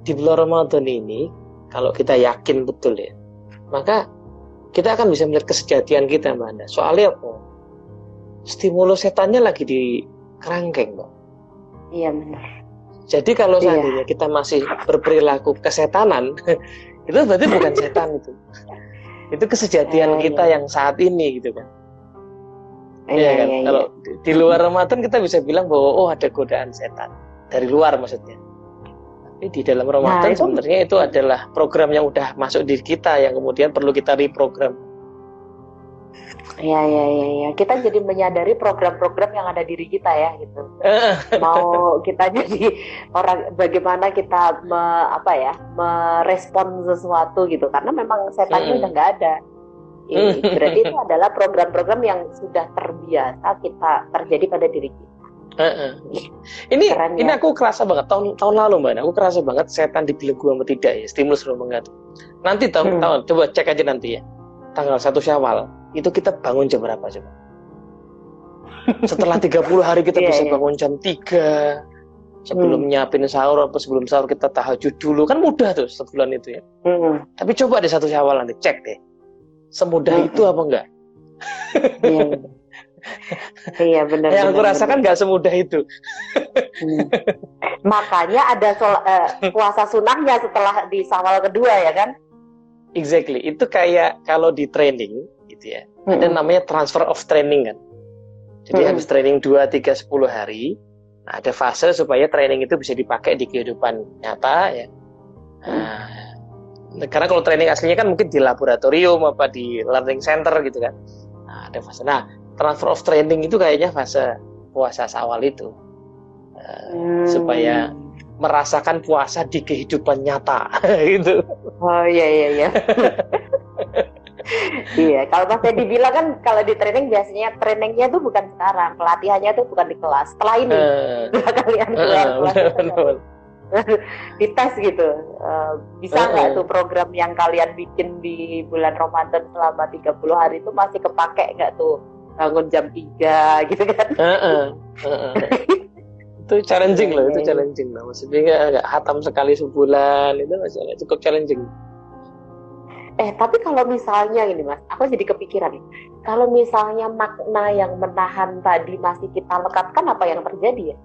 Di bulan Ramadan ini kalau kita yakin betul ya maka kita akan bisa melihat kesejatian kita mana soalnya apa stimulus setannya lagi di kerangkeng mbak. Iya benar. Jadi kalau iya. seandainya kita masih berperilaku kesetanan itu berarti bukan setan itu itu kesejatian ya, kita ya. yang saat ini gitu kan. Ya, ya kan? ya, ya. kalau di luar Ramadan kita bisa bilang bahwa oh ada godaan setan. Dari luar maksudnya tapi di dalam Ramadan nah, itu... sebenarnya itu adalah program yang udah masuk di kita yang kemudian perlu kita reprogram Ya, ya, ya, ya. Kita jadi menyadari program-program yang ada diri kita ya, gitu. Mau kita jadi orang, bagaimana kita me, apa ya, merespon sesuatu gitu, karena memang setannya udah nggak ada. Ini, berarti itu adalah program-program yang sudah terbiasa kita terjadi pada diri kita. Uh, uh. Ini Keren, ini ya? aku kerasa banget tahun tahun lalu mbak, aku kerasa banget setan dibelenggu sama tidak ya, stimulus belum mengatur. Nanti tahun hmm. tahun coba cek aja nanti ya, tanggal satu Syawal itu kita bangun jam berapa coba? Setelah 30 hari kita yeah, bisa yeah. bangun jam 3 sebelum hmm. nyiapin sahur atau sebelum sahur kita tahajud dulu kan mudah tuh sebulan itu ya. Hmm. Tapi coba deh satu syawal nanti cek deh, semudah hmm. itu apa enggak? Iya, iya benar. Yang aku rasakan nggak semudah itu. hmm. Makanya ada sol, uh, puasa sunahnya setelah di sawal kedua ya kan? Exactly. Itu kayak kalau di training gitu ya. Hmm. Ada namanya transfer of training kan. Jadi hmm. habis training 2 3 10 hari, nah ada fase supaya training itu bisa dipakai di kehidupan nyata ya. Nah, karena kalau training aslinya kan mungkin di laboratorium apa di learning center gitu kan. Nah, ada fase. Nah, transfer of training itu kayaknya fase puasa awal itu. Uh, hmm. supaya merasakan puasa di kehidupan nyata gitu. Oh iya iya iya. iya, kalau Mas Teddy bilang kan kalau di training biasanya trainingnya tuh bukan sekarang, pelatihannya tuh bukan di kelas. Setelah ini, uh, kalian keluar uh, kelas bener, dites gitu. Uh, bisa nggak uh, uh. tuh program yang kalian bikin di bulan Ramadan selama 30 hari itu masih kepake nggak tuh bangun jam 3 gitu kan? Uh, uh, uh, uh. itu challenging loh, itu challenging loh. Maksudnya nggak hatam sekali sebulan itu masih cukup challenging. Eh, tapi kalau misalnya ini Mas, aku jadi kepikiran nih. Kalau misalnya makna yang menahan tadi masih kita lekatkan apa yang terjadi ya?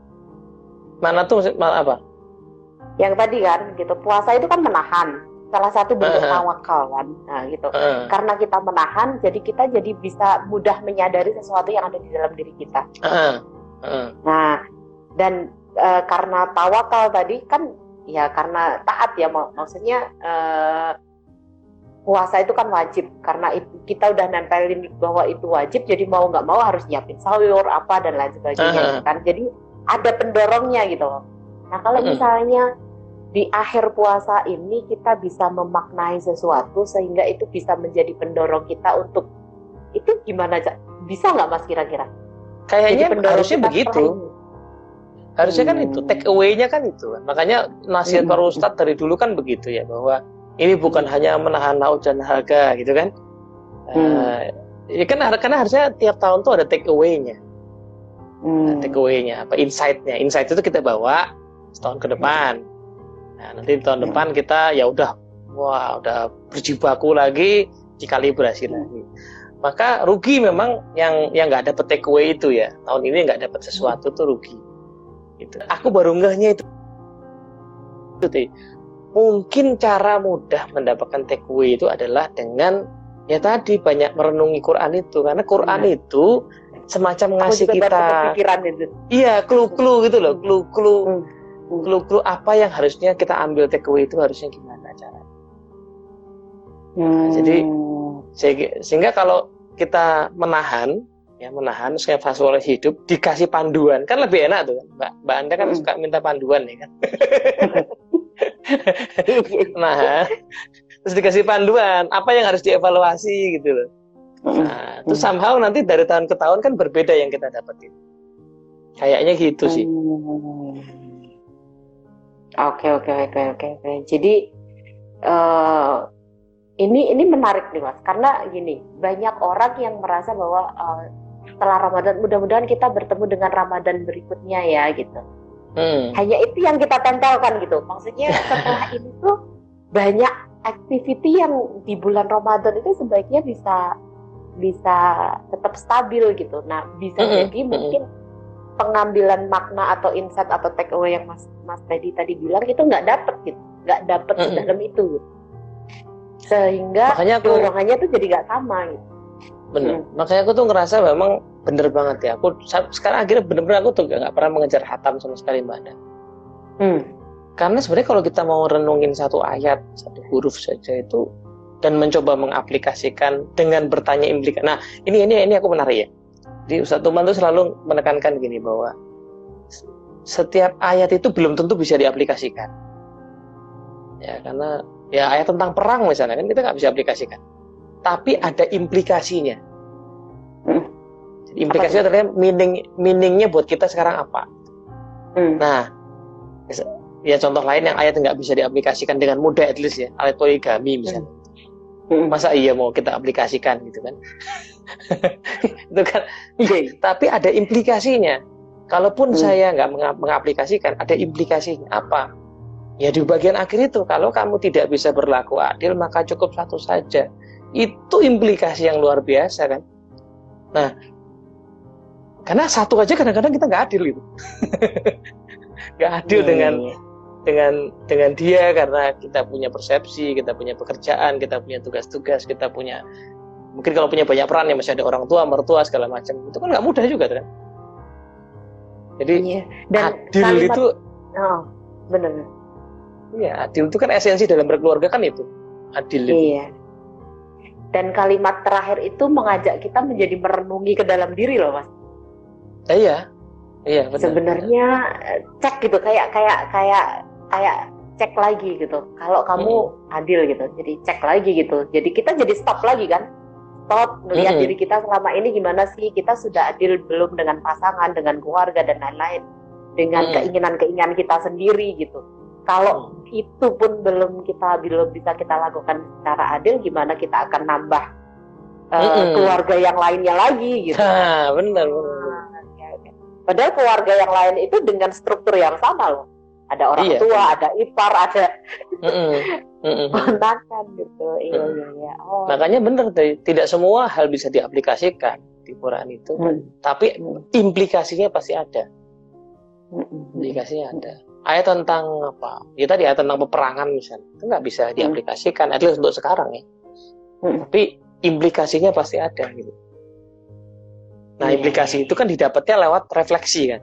Mana tuh mana apa? Yang tadi kan gitu, puasa itu kan menahan. Salah satu bentuk uh -huh. tawakal kan. Nah, gitu. Uh. Karena kita menahan, jadi kita jadi bisa mudah menyadari sesuatu yang ada di dalam diri kita. Uh. Uh. Nah, dan uh, karena tawakal tadi kan ya karena taat ya mak maksudnya uh, puasa itu kan wajib karena itu, kita udah nempelin bahwa itu wajib jadi mau nggak mau harus nyiapin sahur apa dan lain sebagainya uh kan jadi ada pendorongnya gitu loh nah kalau uh -huh. misalnya di akhir puasa ini kita bisa memaknai sesuatu sehingga itu bisa menjadi pendorong kita untuk itu gimana bisa nggak mas kira-kira kayaknya harusnya begitu Harusnya kan itu take away-nya kan itu. Makanya nasihat para ustadz dari dulu kan begitu ya bahwa ini bukan hanya menahan laut dan harga gitu kan. Uh, ya kan karena harusnya tiap tahun tuh ada take away-nya. Hmm. take away-nya apa insight-nya. Insight itu kita bawa setahun ke depan. Nah, nanti tahun hmm. depan kita ya udah wah udah berjibaku lagi dikalibrasi lagi. Maka rugi memang yang yang nggak dapat takeaway itu ya. Tahun ini nggak dapat sesuatu tuh rugi. Itu aku baru ngehnya itu. Itu mungkin cara mudah mendapatkan takeaway itu adalah dengan ya tadi banyak merenungi Quran itu. Karena Quran hmm. itu semacam ngasih kita iya clue-clue gitu loh clue-clue. Hmm. Clue-clue apa yang harusnya kita ambil takeaway itu harusnya gimana cara hmm. jadi sehingga kalau kita menahan ya menahan saya oleh hidup dikasih panduan kan lebih enak tuh mbak mbak anda kan hmm. suka minta panduan nih kan nah terus dikasih panduan apa yang harus dievaluasi gitu loh hmm. nah itu somehow nanti dari tahun ke tahun kan berbeda yang kita dapetin kayaknya gitu sih hmm. Oke oke oke oke oke jadi uh, ini ini menarik nih mas karena gini banyak orang yang merasa bahwa uh, setelah Ramadan mudah-mudahan kita bertemu dengan Ramadan berikutnya ya gitu hmm. hanya itu yang kita tempelkan gitu maksudnya setelah ini tuh banyak activity yang di bulan Ramadan itu sebaiknya bisa bisa tetap stabil gitu nah bisa hmm. jadi hmm. Pengambilan makna atau insight atau take away yang Mas Mas Teddy tadi bilang itu nggak dapet gitu nggak dapet hmm. dalam itu gitu sehingga makanya aku, dorongannya tuh jadi nggak sama gitu. Bener. Hmm. Makanya aku tuh ngerasa memang bener banget ya. Aku sekarang akhirnya bener-bener aku tuh nggak pernah mengejar hatam sama sekali mbak Anda. Hmm. Karena sebenarnya kalau kita mau renungin satu ayat, satu huruf saja itu dan mencoba mengaplikasikan dengan bertanya implikasi. Nah, ini ini ini aku menarik ya. Di Ustaz Tuman tuh selalu menekankan gini bahwa setiap ayat itu belum tentu bisa diaplikasikan. Ya, karena ya ayat tentang perang misalnya kan kita nggak bisa aplikasikan tapi ada implikasinya hmm. Jadi implikasinya ternyata meaning meaningnya buat kita sekarang apa hmm. nah ya contoh lain yang ayat nggak bisa diaplikasikan dengan mudah at least ya ayat poligami misalnya hmm. masa iya mau kita aplikasikan gitu kan itu kan okay. tapi ada implikasinya kalaupun hmm. saya nggak mengaplikasikan ada implikasinya apa Ya di bagian akhir itu kalau kamu tidak bisa berlaku adil maka cukup satu saja. Itu implikasi yang luar biasa kan. Nah, karena satu aja kadang-kadang kita nggak adil gitu. nggak adil hmm. dengan dengan dengan dia karena kita punya persepsi, kita punya pekerjaan, kita punya tugas-tugas, kita punya mungkin kalau punya banyak peran ya masih ada orang tua, mertua segala macam. Itu kan nggak mudah juga kan. Jadi iya. Dan adil kalimat, itu oh, benar Iya, adil itu kan esensi dalam berkeluarga kan itu. Adil itu. Iya. Dan kalimat terakhir itu mengajak kita menjadi merenungi ke dalam diri loh, Mas. Eh, iya. Iya, benar. Sebenarnya eh, cek gitu kayak kayak kayak kayak cek lagi gitu. Kalau kamu hmm. adil gitu. Jadi cek lagi gitu. Jadi kita jadi stop lagi kan. Stop melihat hmm. diri kita selama ini gimana sih? Kita sudah adil belum dengan pasangan, dengan keluarga dan lain-lain. Dengan keinginan-keinginan kita sendiri gitu kalau hmm. itu pun belum kita belum bisa kita lakukan secara adil gimana kita akan nambah uh, hmm. keluarga yang lainnya lagi gitu ha, benar benar padahal keluarga yang lain itu dengan struktur yang sama loh ada orang iya, tua iya. ada ipar ada ponakan gitu. Iya iya iya. Oh. makanya benar tidak semua hal bisa diaplikasikan di Quran itu. Hmm. tapi implikasinya pasti ada. Implikasinya ada. Ayat tentang apa? Ya tadi ayat tentang peperangan misalnya. Itu nggak bisa hmm. diaplikasikan hmm. untuk sekarang ya. Hmm. tapi implikasinya pasti ada gitu. Nah yeah. implikasi itu kan didapatnya lewat refleksi kan?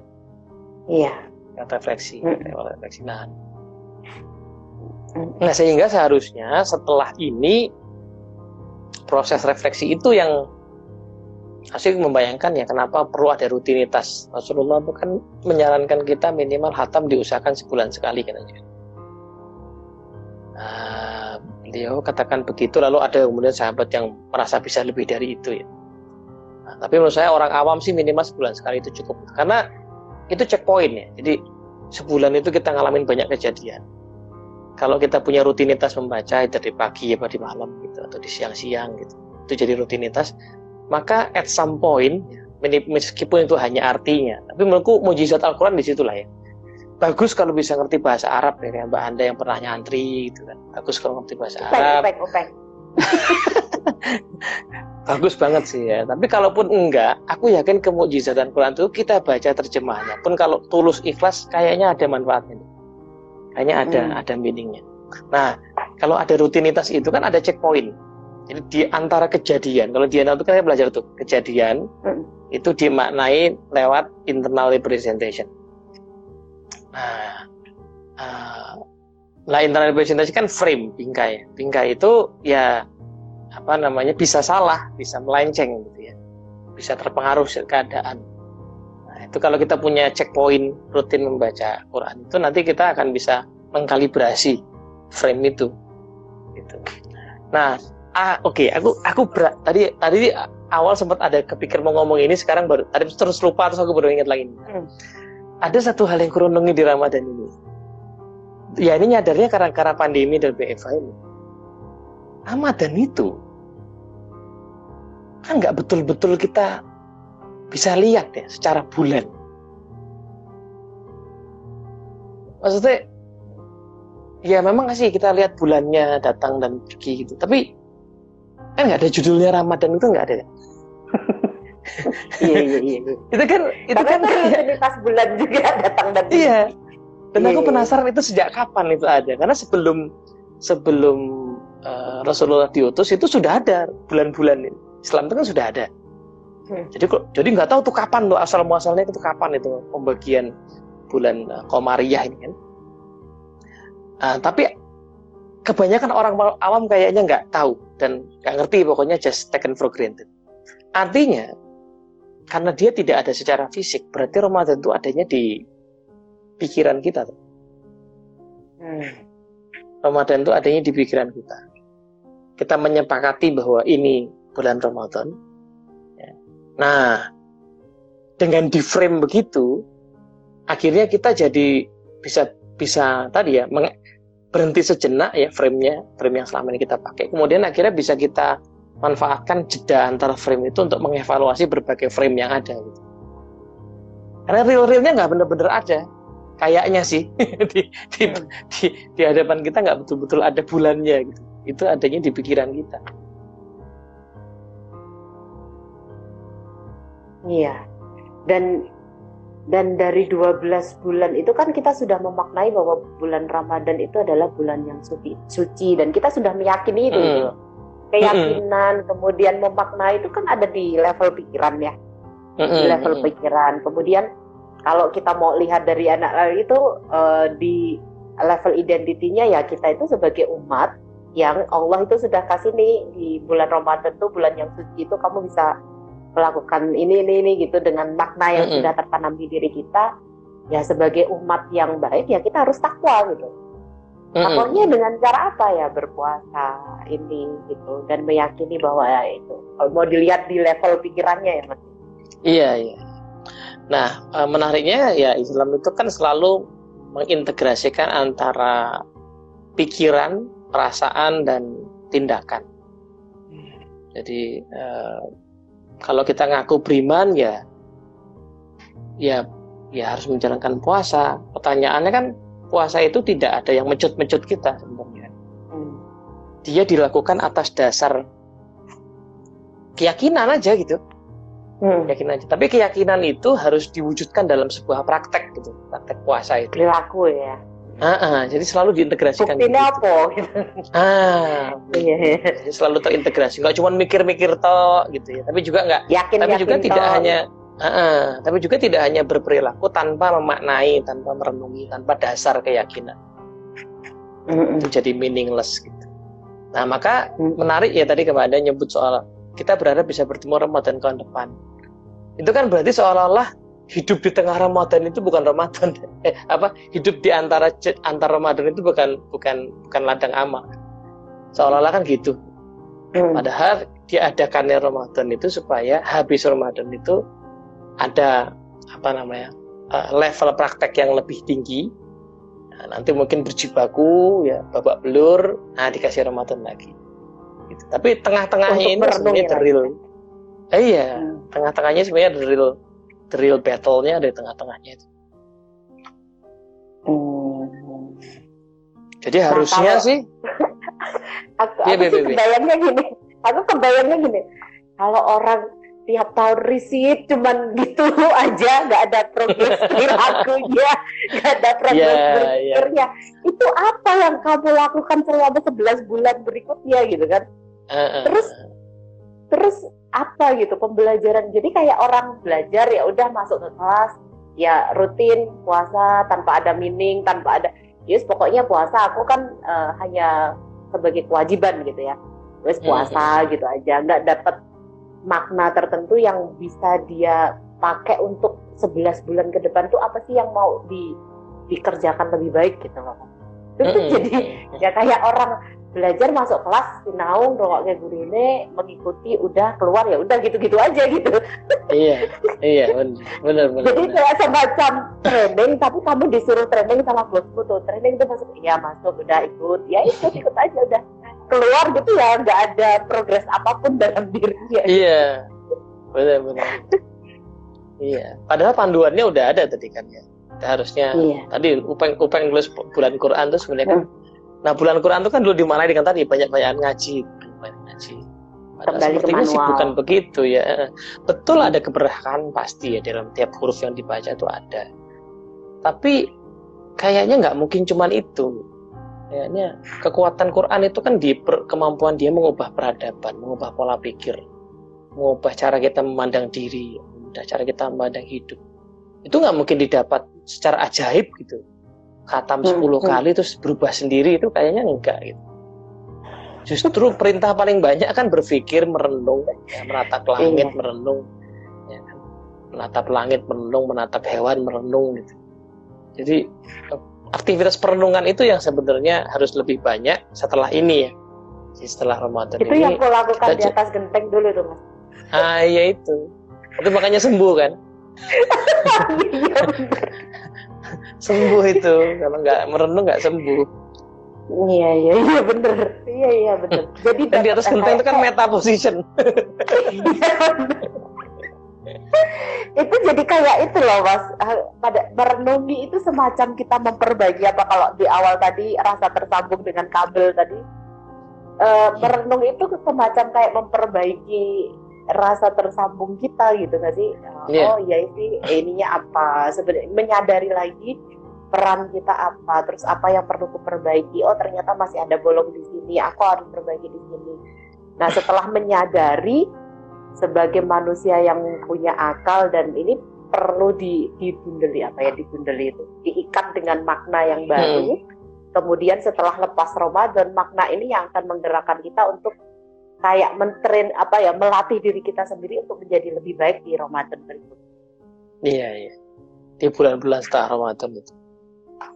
Iya lewat refleksi hmm. lewat refleksi nah hmm. nah sehingga seharusnya setelah ini proses refleksi itu yang Asik membayangkan ya kenapa perlu ada rutinitas. Rasulullah bukan menyarankan kita minimal hatam diusahakan sebulan sekali kan aja. Nah, beliau katakan begitu lalu ada kemudian sahabat yang merasa bisa lebih dari itu ya. Nah, tapi menurut saya orang awam sih minimal sebulan sekali itu cukup. Karena itu checkpoint ya. Jadi sebulan itu kita ngalamin banyak kejadian. Kalau kita punya rutinitas membaca dari pagi apa di malam gitu atau di siang-siang gitu, itu jadi rutinitas, maka at some point meskipun itu hanya artinya, tapi menurutku mujizat Al-Quran di situlah ya. Bagus kalau bisa ngerti bahasa Arab ya, kayak Mbak Anda yang pernah nyantri gitu kan. Bagus kalau ngerti bahasa upeng, Arab. Upeng, upeng. bagus banget sih ya. Tapi kalaupun enggak, aku yakin kemujizatan Quran itu kita baca terjemahnya. Pun kalau tulus ikhlas, kayaknya ada manfaatnya. Kayaknya ada hmm. ada meaningnya. Nah, kalau ada rutinitas itu kan ada checkpoint. Jadi di antara kejadian, kalau di itu kan saya belajar tuh kejadian hmm. itu dimaknai lewat internal representation. Nah, uh, nah internal representation kan frame bingkai. Bingkai itu ya apa namanya bisa salah, bisa melenceng gitu ya, bisa terpengaruh keadaan. Nah, itu kalau kita punya checkpoint rutin membaca Quran itu nanti kita akan bisa mengkalibrasi frame itu. Gitu. Nah, ah, oke, okay, aku aku berat, tadi tadi awal sempat ada kepikir mau ngomong ini, sekarang baru tadi terus lupa terus aku baru ingat lagi. Hmm. Ada satu hal yang kurunungi di Ramadan ini. Ya ini nyadarnya karena karena pandemi dan BFA ini. Ramadan itu kan nggak betul-betul kita bisa lihat ya secara bulan. Maksudnya ya memang sih kita lihat bulannya datang dan pergi gitu. Tapi kan nggak ada judulnya Ramadan itu nggak ada. Ya? iya iya iya. itu kan itu Karena kan pas bulan juga datang dan pergi. Iya. Dan iya, aku iya, iya. penasaran itu sejak kapan itu ada. Karena sebelum sebelum uh, Rasulullah diutus itu sudah ada bulan-bulan ini. Islam itu kan sudah ada. Hmm. Jadi kok jadi nggak tahu tuh kapan tuh asal muasalnya itu kapan itu pembagian bulan uh, Komariah ini kan. Uh, tapi kebanyakan orang awam kayaknya nggak tahu dan nggak ngerti pokoknya just taken for granted. Artinya karena dia tidak ada secara fisik berarti Ramadan itu adanya di pikiran kita tuh. Hmm. Ramadan itu adanya di pikiran kita. Kita menyepakati bahwa ini bulan Ramadan. Ya. Nah, dengan di frame begitu, akhirnya kita jadi bisa bisa tadi ya berhenti sejenak ya framenya, frame yang selama ini kita pakai. Kemudian akhirnya bisa kita manfaatkan jeda antara frame itu untuk mengevaluasi berbagai frame yang ada. Gitu. Karena real-realnya nggak benar-benar ada, kayaknya sih di, di, di, di hadapan kita nggak betul-betul ada bulannya gitu. Itu adanya di pikiran kita. Iya. Dan dan dari 12 bulan itu kan kita sudah memaknai bahwa bulan Ramadan itu adalah bulan yang suci, suci dan kita sudah meyakini itu. Mm. Keyakinan, mm. kemudian memaknai itu kan ada di level pikiran ya. Mm. Di level mm. pikiran. Kemudian kalau kita mau lihat dari anak itu uh, di level identitinya ya kita itu sebagai umat yang Allah itu sudah kasih nih di bulan Ramadan tuh bulan yang suci itu kamu bisa melakukan ini ini ini gitu dengan makna yang mm -hmm. sudah tertanam di diri kita ya sebagai umat yang baik ya kita harus takwa gitu. Takwanya mm -hmm. dengan cara apa ya? Berpuasa ini gitu dan meyakini bahwa ya itu kalau mau dilihat di level pikirannya ya mas. Iya iya. Nah e, menariknya ya Islam itu kan selalu mengintegrasikan antara pikiran perasaan dan tindakan. Jadi uh, kalau kita ngaku beriman ya ya ya harus menjalankan puasa. Pertanyaannya kan puasa itu tidak ada yang mencut-mencut kita sebenarnya. Hmm. Dia dilakukan atas dasar keyakinan aja gitu. Hmm. Keyakinan aja. Tapi keyakinan itu harus diwujudkan dalam sebuah praktek gitu, praktek puasa itu. Perilaku ya. Ah, ah, jadi selalu diintegrasikan. Buktinya gitu. apa? Ah, iya, iya. Jadi selalu terintegrasi. Nggak cuma mikir-mikir toh gitu ya, tapi juga nggak. Yakin, tapi yakin juga toh. tidak hanya. Ah, ah, tapi juga tidak hanya berperilaku tanpa memaknai, tanpa merenungi, tanpa dasar keyakinan. Itu jadi meaningless gitu. Nah maka mm. menarik ya tadi kepada nyebut soal kita berharap bisa bertemu Ramadan tahun depan. Itu kan berarti seolah-olah hidup di tengah Ramadan itu bukan Ramadan. Eh, apa? Hidup di antara antara Ramadan itu bukan bukan bukan ladang amal. Seolah-olah kan gitu. Hmm. padahal diadakannya Ramadan itu supaya habis Ramadan itu ada apa namanya uh, level praktek yang lebih tinggi. Nah, nanti mungkin berjibaku ya babak belur nah dikasih Ramadan lagi. Gitu. tapi tengah-tengahnya ini sebenarnya the real. eh, iya hmm. tengah-tengahnya sebenarnya the real battle-nya ada di tengah-tengahnya itu. Hmm. jadi nah, harusnya kalau, sih aku, ya, aku sih kebayangnya gini. Aku kebayangnya gini. Kalau orang tiap tahun riset cuman gitu aja nggak ada progres perilakunya nggak ada progres yeah, berpikirnya yeah. itu apa yang kamu lakukan selama 11 bulan berikutnya gitu kan? Uh, uh, terus terus apa gitu pembelajaran jadi kayak orang belajar ya udah masuk ke kelas ya rutin puasa tanpa ada meaning tanpa ada yes pokoknya puasa aku kan uh, hanya sebagai kewajiban gitu ya wes puasa uh, gitu aja nggak dapat makna tertentu yang bisa dia pakai untuk 11 bulan ke depan tuh apa sih yang mau di, dikerjakan lebih baik gitu loh. Itu mm -hmm. jadi ya kayak orang belajar masuk kelas sinaung rokok kayak guru ini mengikuti udah keluar ya udah gitu-gitu aja gitu. iya, iya benar benar. Jadi kayak semacam training tapi kamu disuruh training sama bosku tuh. Training itu masuk iya masuk udah ikut. Ya ikut ikut aja udah. Keluar gitu ya nggak ada progres apa pun dalam dirinya iya benar benar iya padahal panduannya udah ada tadi kan ya. Harusnya iya. tadi upeng upeng nulis bulan Quran tuh sebenarnya kan nah bulan Quran itu kan dulu di mana kan tadi banyak banyak ngaji. Banyak ngaji Padahal sepertinya sih bukan begitu ya. Betul ada keberkahan pasti ya dalam tiap huruf yang dibaca itu ada. Tapi kayaknya nggak mungkin cuman itu. Kayaknya kekuatan Quran itu kan di per, kemampuan dia mengubah peradaban, mengubah pola pikir, mengubah cara kita memandang diri, mengubah cara kita memandang hidup. Itu nggak mungkin didapat secara ajaib gitu. Khatam 10 hmm, hmm. kali terus berubah sendiri itu kayaknya enggak gitu. Justru perintah paling banyak kan berpikir, merenung, ya, menatap langit, iya. merenung, ya, kan? menatap langit, merenung, menatap hewan, merenung gitu. Jadi aktivitas perenungan itu yang sebenarnya harus lebih banyak setelah ini ya setelah Ramadan itu ini, yang aku lakukan di atas genteng dulu tuh mas ah iya itu itu makanya sembuh kan iya, sembuh itu. Kalau nggak merenung nggak sembuh. Iya iya iya bener. Iya iya bener. Jadi Dan di atas genteng itu kan meta position. Itu jadi kayak itu loh mas. Pada merenungi itu semacam kita memperbaiki apa kalau di awal tadi rasa tersambung dengan kabel tadi. E, merenung itu semacam kayak memperbaiki rasa tersambung kita gitu nggak sih? Yeah. oh ya sih ininya apa? Sebenarnya menyadari lagi peran kita apa terus apa yang perlu kuperbaiki. Oh ternyata masih ada bolong di sini aku harus perbaiki di sini. Nah setelah menyadari sebagai manusia yang punya akal dan ini perlu di dibundeli apa ya dibundeli itu diikat dengan makna yang baru. Hmm. kemudian setelah lepas Ramadan makna ini yang akan menggerakkan kita untuk kayak mentren apa ya melatih diri kita sendiri untuk menjadi lebih baik di Ramadan berikutnya. Iya iya. Di bulan-bulan setelah Ramadan itu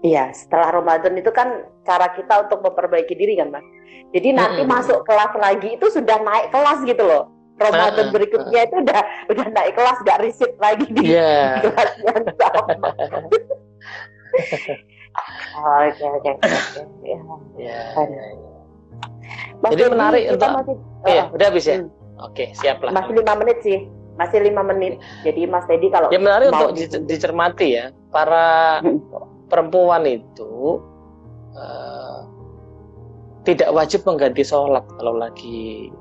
Iya, setelah Ramadan itu kan cara kita untuk memperbaiki diri kan, Mas. Jadi nanti -hmm. masuk kelas lagi itu sudah naik kelas gitu loh. Ramadan uh, berikutnya uh, itu udah udah naik kelas gak riset lagi di yeah. kelas yang sama. Oke oke oke. Ya. Ya, ya. Jadi menarik untuk masih, iya, uh, udah habis ya. Hmm. Oke, siap lah. Masih lima menit sih, masih lima menit. Jadi Mas Teddy kalau ya menarik untuk dicermati ya para hmm. Perempuan itu uh, tidak wajib mengganti sholat kalau lagi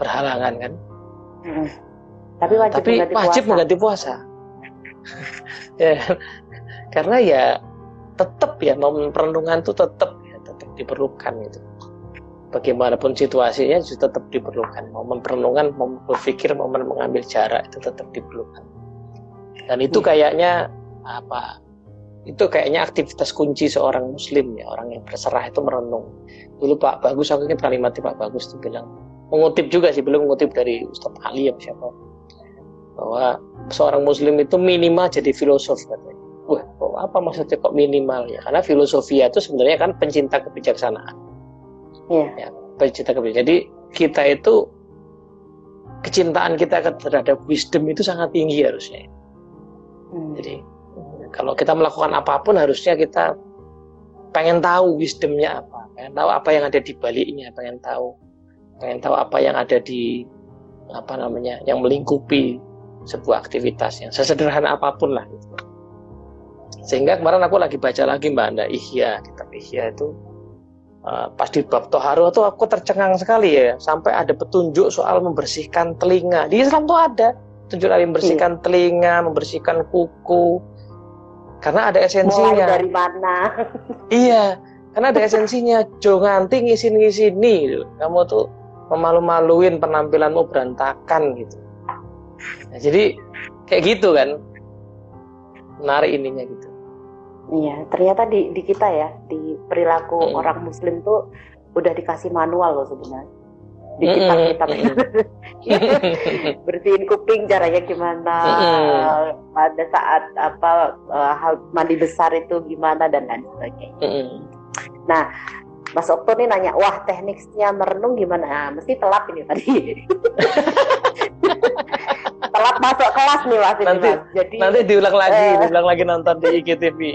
berhalangan kan. Hmm. Tapi wajib, Tapi mengganti, wajib puasa. mengganti puasa. ya, karena ya tetap ya momen perenungan itu tetap ya tetap diperlukan gitu. Bagaimanapun situasinya itu tetap diperlukan. Momen perenungan, momen berpikir, momen mengambil jarak itu tetap diperlukan. Dan itu hmm. kayaknya apa? Itu kayaknya aktivitas kunci seorang muslim ya, orang yang berserah itu merenung. Dulu Pak Bagus aku ingat kalimatnya Pak Bagus itu bilang mengutip juga sih belum mengutip dari Ustadz Ali ya siapa bahwa seorang muslim itu minimal jadi filosof katanya wah apa maksudnya kok minimal ya karena filosofi itu sebenarnya kan pencinta kebijaksanaan yeah. ya pencinta kebijaksanaan jadi kita itu kecintaan kita terhadap wisdom itu sangat tinggi harusnya hmm. jadi kalau kita melakukan apa pun harusnya kita pengen tahu wisdomnya apa, pengen tahu apa yang ada di baliknya, pengen tahu, pengen tahu apa yang ada di apa namanya, yang melingkupi sebuah aktivitas yang sesederhana apa pun lah. Gitu. Sehingga kemarin aku lagi baca lagi Mbak Anda Ihya, kitab Ihya itu uh, pas di bab Toharu itu aku tercengang sekali ya, sampai ada petunjuk soal membersihkan telinga. Di Islam tuh ada petunjuk dari membersihkan hmm. telinga, membersihkan kuku, karena ada esensinya. Mulai dari mana? iya, karena ada esensinya. Jo nganti ngisin-ngisini gitu. Kamu tuh memalu-maluin penampilanmu berantakan gitu. Nah, jadi kayak gitu kan. Menarik ininya gitu. Iya, ternyata di di kita ya, di perilaku hmm. orang muslim tuh udah dikasih manual loh sebenarnya di kitab-kitab bersihin kuping caranya gimana pada saat apa uh, hal mandi besar itu gimana dan lain sebagainya. Nah Mas Okto nih nanya wah tekniknya merenung gimana? Nah, mesti telat ini tadi telat masuk kelas nih mas nanti mas. jadi nanti diulang lagi uh, diulang lagi nonton di IGTV.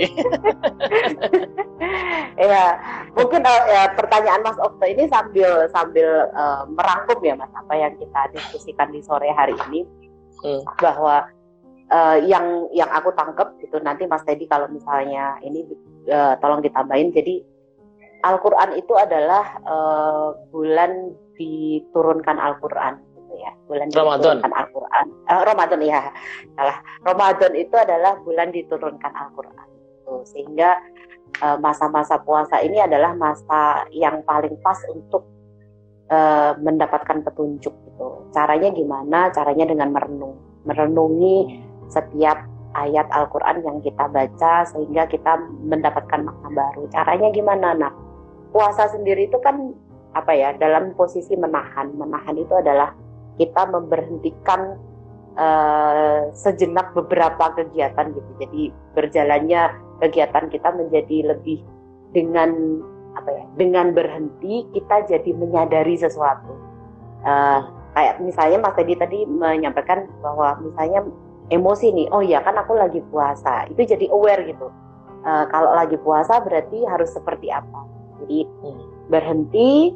Ya mungkin uh, ya, pertanyaan Mas Okto ini sambil sambil uh, merangkum ya Mas apa yang kita diskusikan di sore hari ini. Hmm. bahwa uh, yang yang aku tangkap gitu nanti Mas Teddy kalau misalnya ini uh, tolong ditambahin. Jadi Al-Quran itu adalah uh, bulan diturunkan Al-Quran gitu ya bulan Ramadan. diturunkan Al-Quran uh, Ramadan ya salah Ramadan itu adalah bulan diturunkan Al-Quran sehingga Eh, masa-masa puasa ini adalah masa yang paling pas untuk uh, mendapatkan petunjuk gitu. Caranya gimana? Caranya dengan merenung, merenungi setiap ayat Al-Qur'an yang kita baca sehingga kita mendapatkan makna baru. Caranya gimana? Nah, puasa sendiri itu kan apa ya? Dalam posisi menahan. Menahan itu adalah kita memberhentikan uh, sejenak beberapa kegiatan gitu. Jadi berjalannya kegiatan kita menjadi lebih dengan apa ya dengan berhenti kita jadi menyadari sesuatu uh, kayak misalnya Mas Teddy tadi menyampaikan bahwa misalnya emosi nih oh ya kan aku lagi puasa itu jadi aware gitu uh, kalau lagi puasa berarti harus seperti apa jadi hmm. berhenti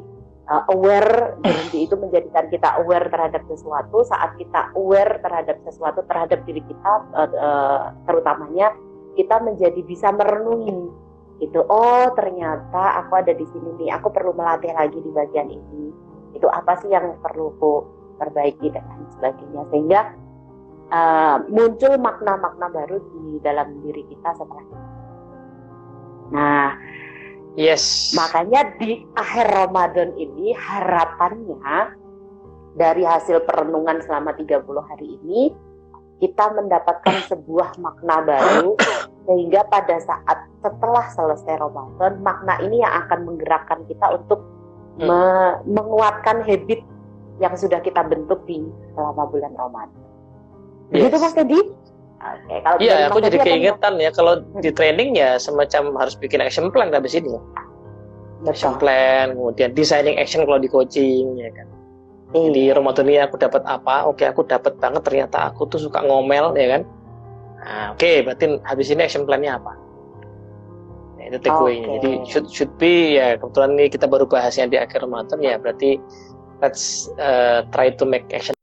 uh, aware berhenti itu menjadikan kita aware terhadap sesuatu saat kita aware terhadap sesuatu terhadap diri kita uh, uh, terutamanya kita menjadi bisa merenungi. Itu oh ternyata aku ada di sini nih aku perlu melatih lagi di bagian ini. Itu apa sih yang perlu ku perbaiki dan lain sebagainya. Sehingga uh, muncul makna-makna baru di dalam diri kita setelah itu. Nah yes makanya di akhir Ramadan ini harapannya dari hasil perenungan selama 30 hari ini kita mendapatkan sebuah makna baru sehingga pada saat setelah selesai Ramadan makna ini yang akan menggerakkan kita untuk hmm. me menguatkan habit yang sudah kita bentuk di selama bulan Ramadan. Yes. Begitu Mas Teddy? Oke, kalau Iya, aku jadi keingetan ya kalau di training ya semacam harus bikin action plan habis ini. Action plan, kemudian designing action kalau di coaching ya kan Hmm. Jadi Ramadan ini aku dapat apa? Oke, aku dapat banget ternyata aku tuh suka ngomel ya kan. Nah, oke, okay, berarti habis ini action plan-nya apa? Nah, itu takeaway-nya. Okay. Jadi should should be ya kebetulan ini kita baru bahasnya di akhir Ramadan ya berarti let's uh, try to make action